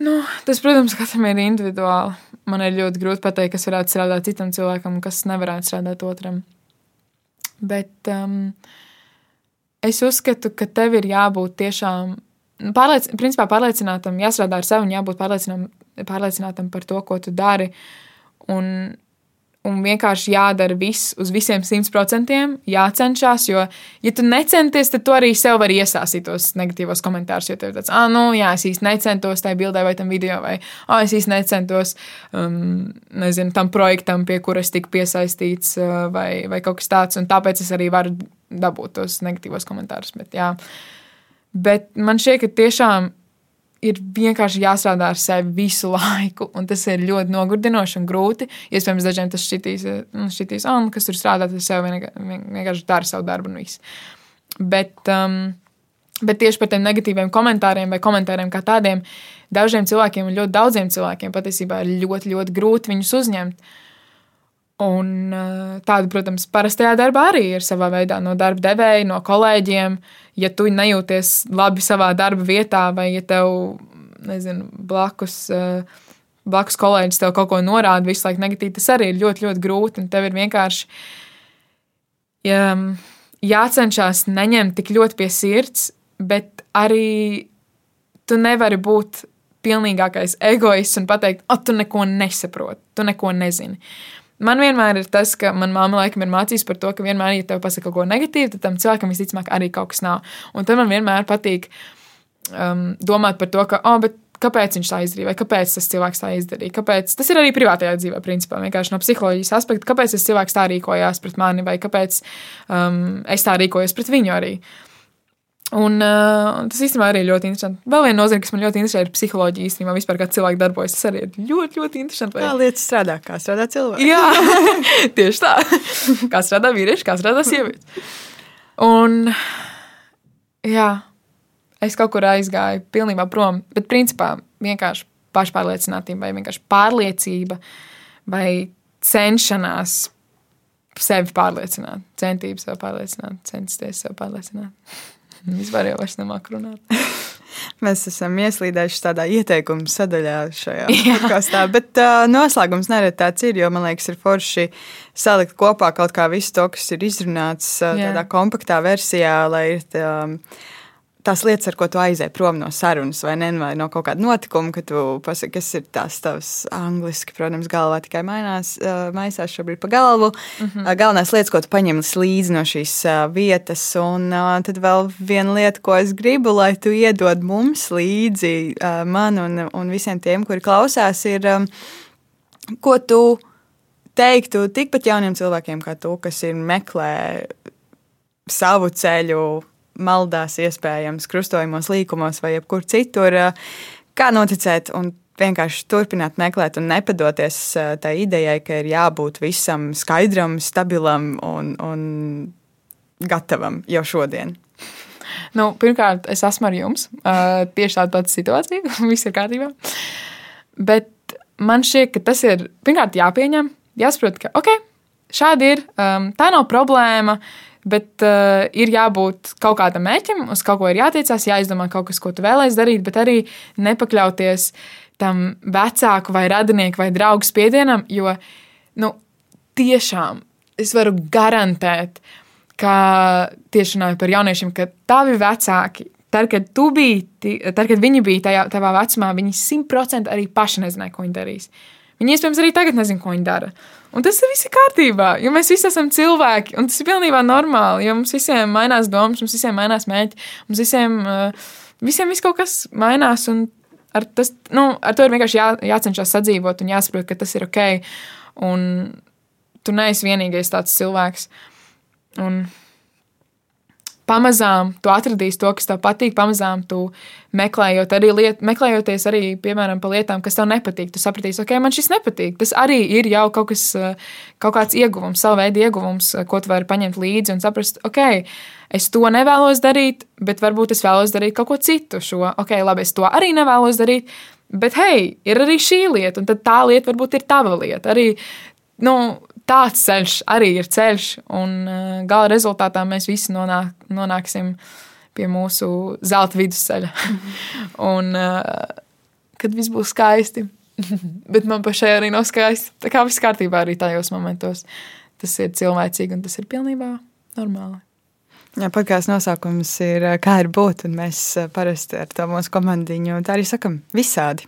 Nu, tas, protams, katram ir individuāli. Man ir ļoti grūti pateikt, kas varētu strādāt citam cilvēkam, kas nevarētu strādāt otram. Bet um, es uzskatu, ka tev ir jābūt tiešām pārliec, principā pārliecinātam, jāstrādā ar sevi un jābūt pārliecinātam, pārliecinātam par to, ko tu dari. Un, un vienkārši jādara viss uz visiem simt procentiem, jācenšas. Jo, ja tu necenties, tad tu arī sev vari iesāstīt tos negatīvos komentārus. Jo tev ir tāds, ah, nu, jā, es īsti necentos tajā bildē vai tam video, vai ah, es īsti necentos um, nezinu, tam projektam, pie kuras tika piesaistīts, uh, vai, vai kaut kas tāds. Un tāpēc es arī varu dabūt tos negatīvos komentārus. Bet, jā. Bet man šķiet, ka tiešām ir vienkārši jāstrādā ar sevi visu laiku, un tas ir ļoti nogurdinoši un grūti. Iespējams, dažiem tas šķitīs, nu, šķitīs oh, kas tur strādā, tas sev vienkārši dara savu darbu un viss. Bet, um, bet tieši par tiem negatīviem komentāriem vai komentāriem kā tādiem, dažiem cilvēkiem un ļoti daudziem cilvēkiem patiesībā ir ļoti, ļoti grūti viņus uzņemt. Un uh, tāda, protams, parastajā darbā arī ir savā veidā no darba devēja, no kolēģiem. Ja tu nejūties labi savā darba vietā, vai ja tev, nezinu, blakus, uh, blakus kolēģis tev kaut ko norāda visu laiku negatīvi, tas arī ir ļoti, ļoti grūti. Un tev ir vienkārši ja, jācenšas neņemt tik ļoti pie sirds, bet arī tu nevari būt pilnīgākais egoists un pateikt, o, tu neko nesaproti, tu neko nezini. Man vienmēr ir tas, ka manā mamma laikam ir mācījusi par to, ka vienmēr, ja tev pasaka kaut ko negatīvu, tad tam cilvēkam visticamāk arī kaut kas nav. Un tad man vienmēr patīk um, domāt par to, ka, oh, kāpēc viņš tā izdarīja, vai kāpēc tas cilvēks tā izdarīja. Kāpēc, tas ir arī privātajā dzīvē, principā, vienkārši no psiholoģijas aspekta, kāpēc tas cilvēks tā rīkojās pret mani, vai kāpēc um, es tā rīkojos pret viņu arī. Uh, Un, uh, tas īstenībā arī ir ļoti interesanti. Vēl viena nozara, kas man ļoti interesē, ir psiholoģija. Īstenībā, vispār, kā cilvēki darbojas, tas arī ir ļoti, ļoti interesanti. Vai... Kā lietas strādā, kā strādā cilvēki? Jā, tieši tā. Kā strādā vīrieši, kā strādā sievietes. Un, jā, es kaut kur aizgāju pilnībā prom, bet principā vienkārši pašpārliecinātība vai vienkārši pārliecība vai cenšanās sevi pārliecināt, centība sev pārliecināt, censties sev pārliecināt. Vispār jau vairs nemāku runāt. Mēs esam ieslīdējuši tādā ieteikumu sadaļā šajā podkāstā, bet uh, noslēgums nereti tāds ir, jo man liekas, ir forši salikt kopā kaut kā visu to, kas ir izrunāts uh, tādā kompaktā versijā, lai ir. Um, tās lietas, ar ko tu aizēji prom no sarunas, vai, ne, vai no kaut kāda notikuma, ka tu pasaki, kas ir tās tavs angliski, protams, galvā tikai mainās, uh, maisās šobrīd pa galvu. Mm -hmm. Galvenās lietas, ko tu paņem līdzi no šīs uh, vietas, un tad vēl viena lieta, ko es gribu, lai tu iedod mums līdzi, man un, un visiem tiem, kuri klausās, ir, ko tu teiktu tikpat jauniem cilvēkiem kā tu, kas ir meklē savu ceļu maldās, iespējams, krustojumos, līkumos vai jebkur citur. Kā noticēt un vienkārši turpināt meklēt un nepadoties tai idejai, ka ir jābūt visam skaidram, stabilam un, un gatavam jau šodien? Nu, pirmkārt, es esmu ar jums. Uh, tieši tāda pati situācija. Viss ir kārtībā. Bet man šķiet, ka tas ir pirmkārt jāpieņem, jāsaprot, ka ok, šādi ir. Um, tā nav problēma. Uh, Bet uh, ir jābūt kaut kādam mērķim, uz kaut ko ir jātiecās, jāizdomā kaut kas, ko tu vēlēsies darīt, bet arī nepakļauties tam vecāku vai radinieku vai draugu spiedienam, jo nu, tiešām es varu garantēt, ka tieši runājot par jauniešiem, ka tavi vecāki, tad, kad, biji, tad, kad viņi bija tajā, tavā vecumā, viņi simtprocentīgi arī paši nezināja, ko viņi darīs. Viņi iespējams arī tagad nezina, ko viņi dara. Un tas ir viss kārtībā, jo mēs visi esam cilvēki, un tas ir pilnībā normāli. Jo mums visiem mainās domas, mums visiem mainās mēģi, mums visiem, uh, visiem viss kaut kas mainās. Ar, tas, nu, ar to ir vienkārši jā, jācenšas sadzīvot un jāsaprot, ka tas ir ok. Un tu neesi vienīgais tāds cilvēks. Un, pamazām tu atradīsi to, kas tev patīk, pamazām tu meklējot arī liet, meklējoties arī, piemēram, pa lietām, kas tev nepatīk. Tu sapratīsi, ok, man šis nepatīk. Tas arī ir jau kaut, kas, kaut kāds ieguvums, savu veidu ieguvums, ko tu vari paņemt līdzi un saprast, ok, es to nevēlos darīt, bet varbūt es vēlos darīt kaut ko citu. Šo, ok, labi, es to arī nevēlos darīt. Bet, hei, ir arī šī lieta, un tā lieta varbūt ir tava lieta. Arī nu, tāds ceļš arī ir ceļš, un uh, gala rezultātā mēs visi nonāk, nonāksim pie mūsu zelta vidusceļa. un uh, kad viss būs skaisti, bet man pašai arī nav skaisti. Tā kā viss kārtībā arī tajos momentos. Tas ir cilvēcīgi un tas ir pilnībā normāli. Jā, podkāstu nosaukums ir Kā ir būt, un mēs parasti ar to mūsu komandiņu tā arī sakam visādi.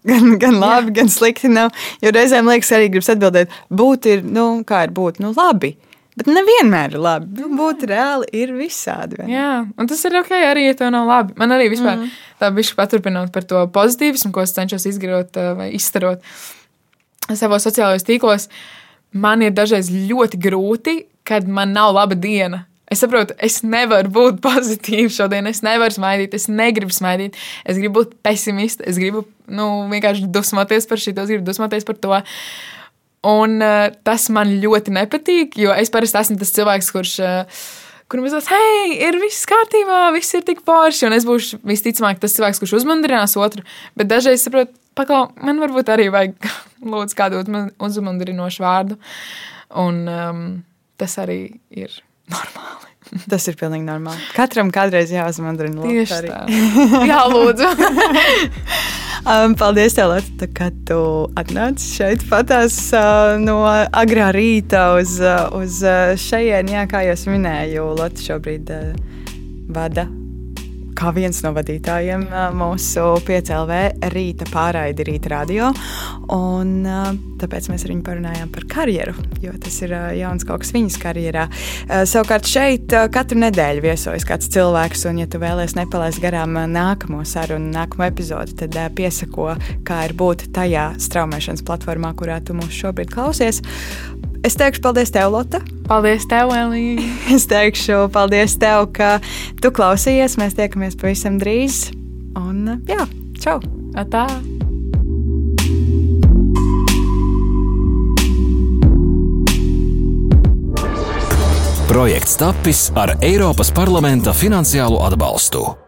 Gan, gan labi, Jā. gan slikti nav. Jo reizēm liekas, arī gribas atbildēt, būt ir, nu, kā ir būt, nu, labi. Bet nevienmēr ir labi. Nu, būt reāli ir visādi. Jā, un tas ir ok, arī, ja tev nav labi. Man arī vispār mm. tā bišķi paturpinot par to pozitīvismu, ko es cenšos izgarot vai izstarot savos sociālajos tīklos. Man ir dažreiz ļoti grūti, kad man nav laba diena. Es saprotu, es nevaru būt pozitīva šodien, es nevaru smaidīt, es negribu smaidīt, es gribu būt pesimista, es gribu nu, vienkārši dusmoties par šo, es gribu dusmoties par to. Un uh, tas man ļoti nepatīk, jo es parasti esmu tas cilvēks, kurš. Uh, Kuram es domāju, hei, ir viss kārtībā, viss ir tik forši. Un es būšu visticamāk tas cilvēks, kurš uzmundrinās otru. Bet dažreiz saprotu, paklau, man varbūt arī vajag lūdzu kādu uzmundrinošu vārdu. Un um, tas arī ir normāli. Tas ir pilnīgi normāli. Katram kādreiz jāuzmundrina. Tieši tā. Jā, lūdzu. um, paldies, Lorita, ka tu atnāci šeit patās uh, no agrā rīta uz, uh, uz uh, šejienu. Jā, kā jau minēju, Lorita šobrīd uh, vada kā viens no vadītājiem mūsu 5LV rīta pārraidi rīta radio. Un, tāpēc mēs ar viņu parunājām par karjeru, jo tas ir jauns kaut kas viņas karjerā. Savukārt šeit katru nedēļu viesojas kāds cilvēks, un, ja tu vēlies nepalaist garām nākamo sarunu, nākamo epizodi, tad piesako, kā ir būt tajā straumēšanas platformā, kurā tu mūs šobrīd klausies. Es teikšu paldies tev, Lotte. Paldies tev, Elīja. Es teikšu paldies tev, ka tu klausījies. Mēs tiekamies pavisam drīz. Un jā, čau! Atā! Projekts tapis ar Eiropas parlamenta finansiālo atbalstu.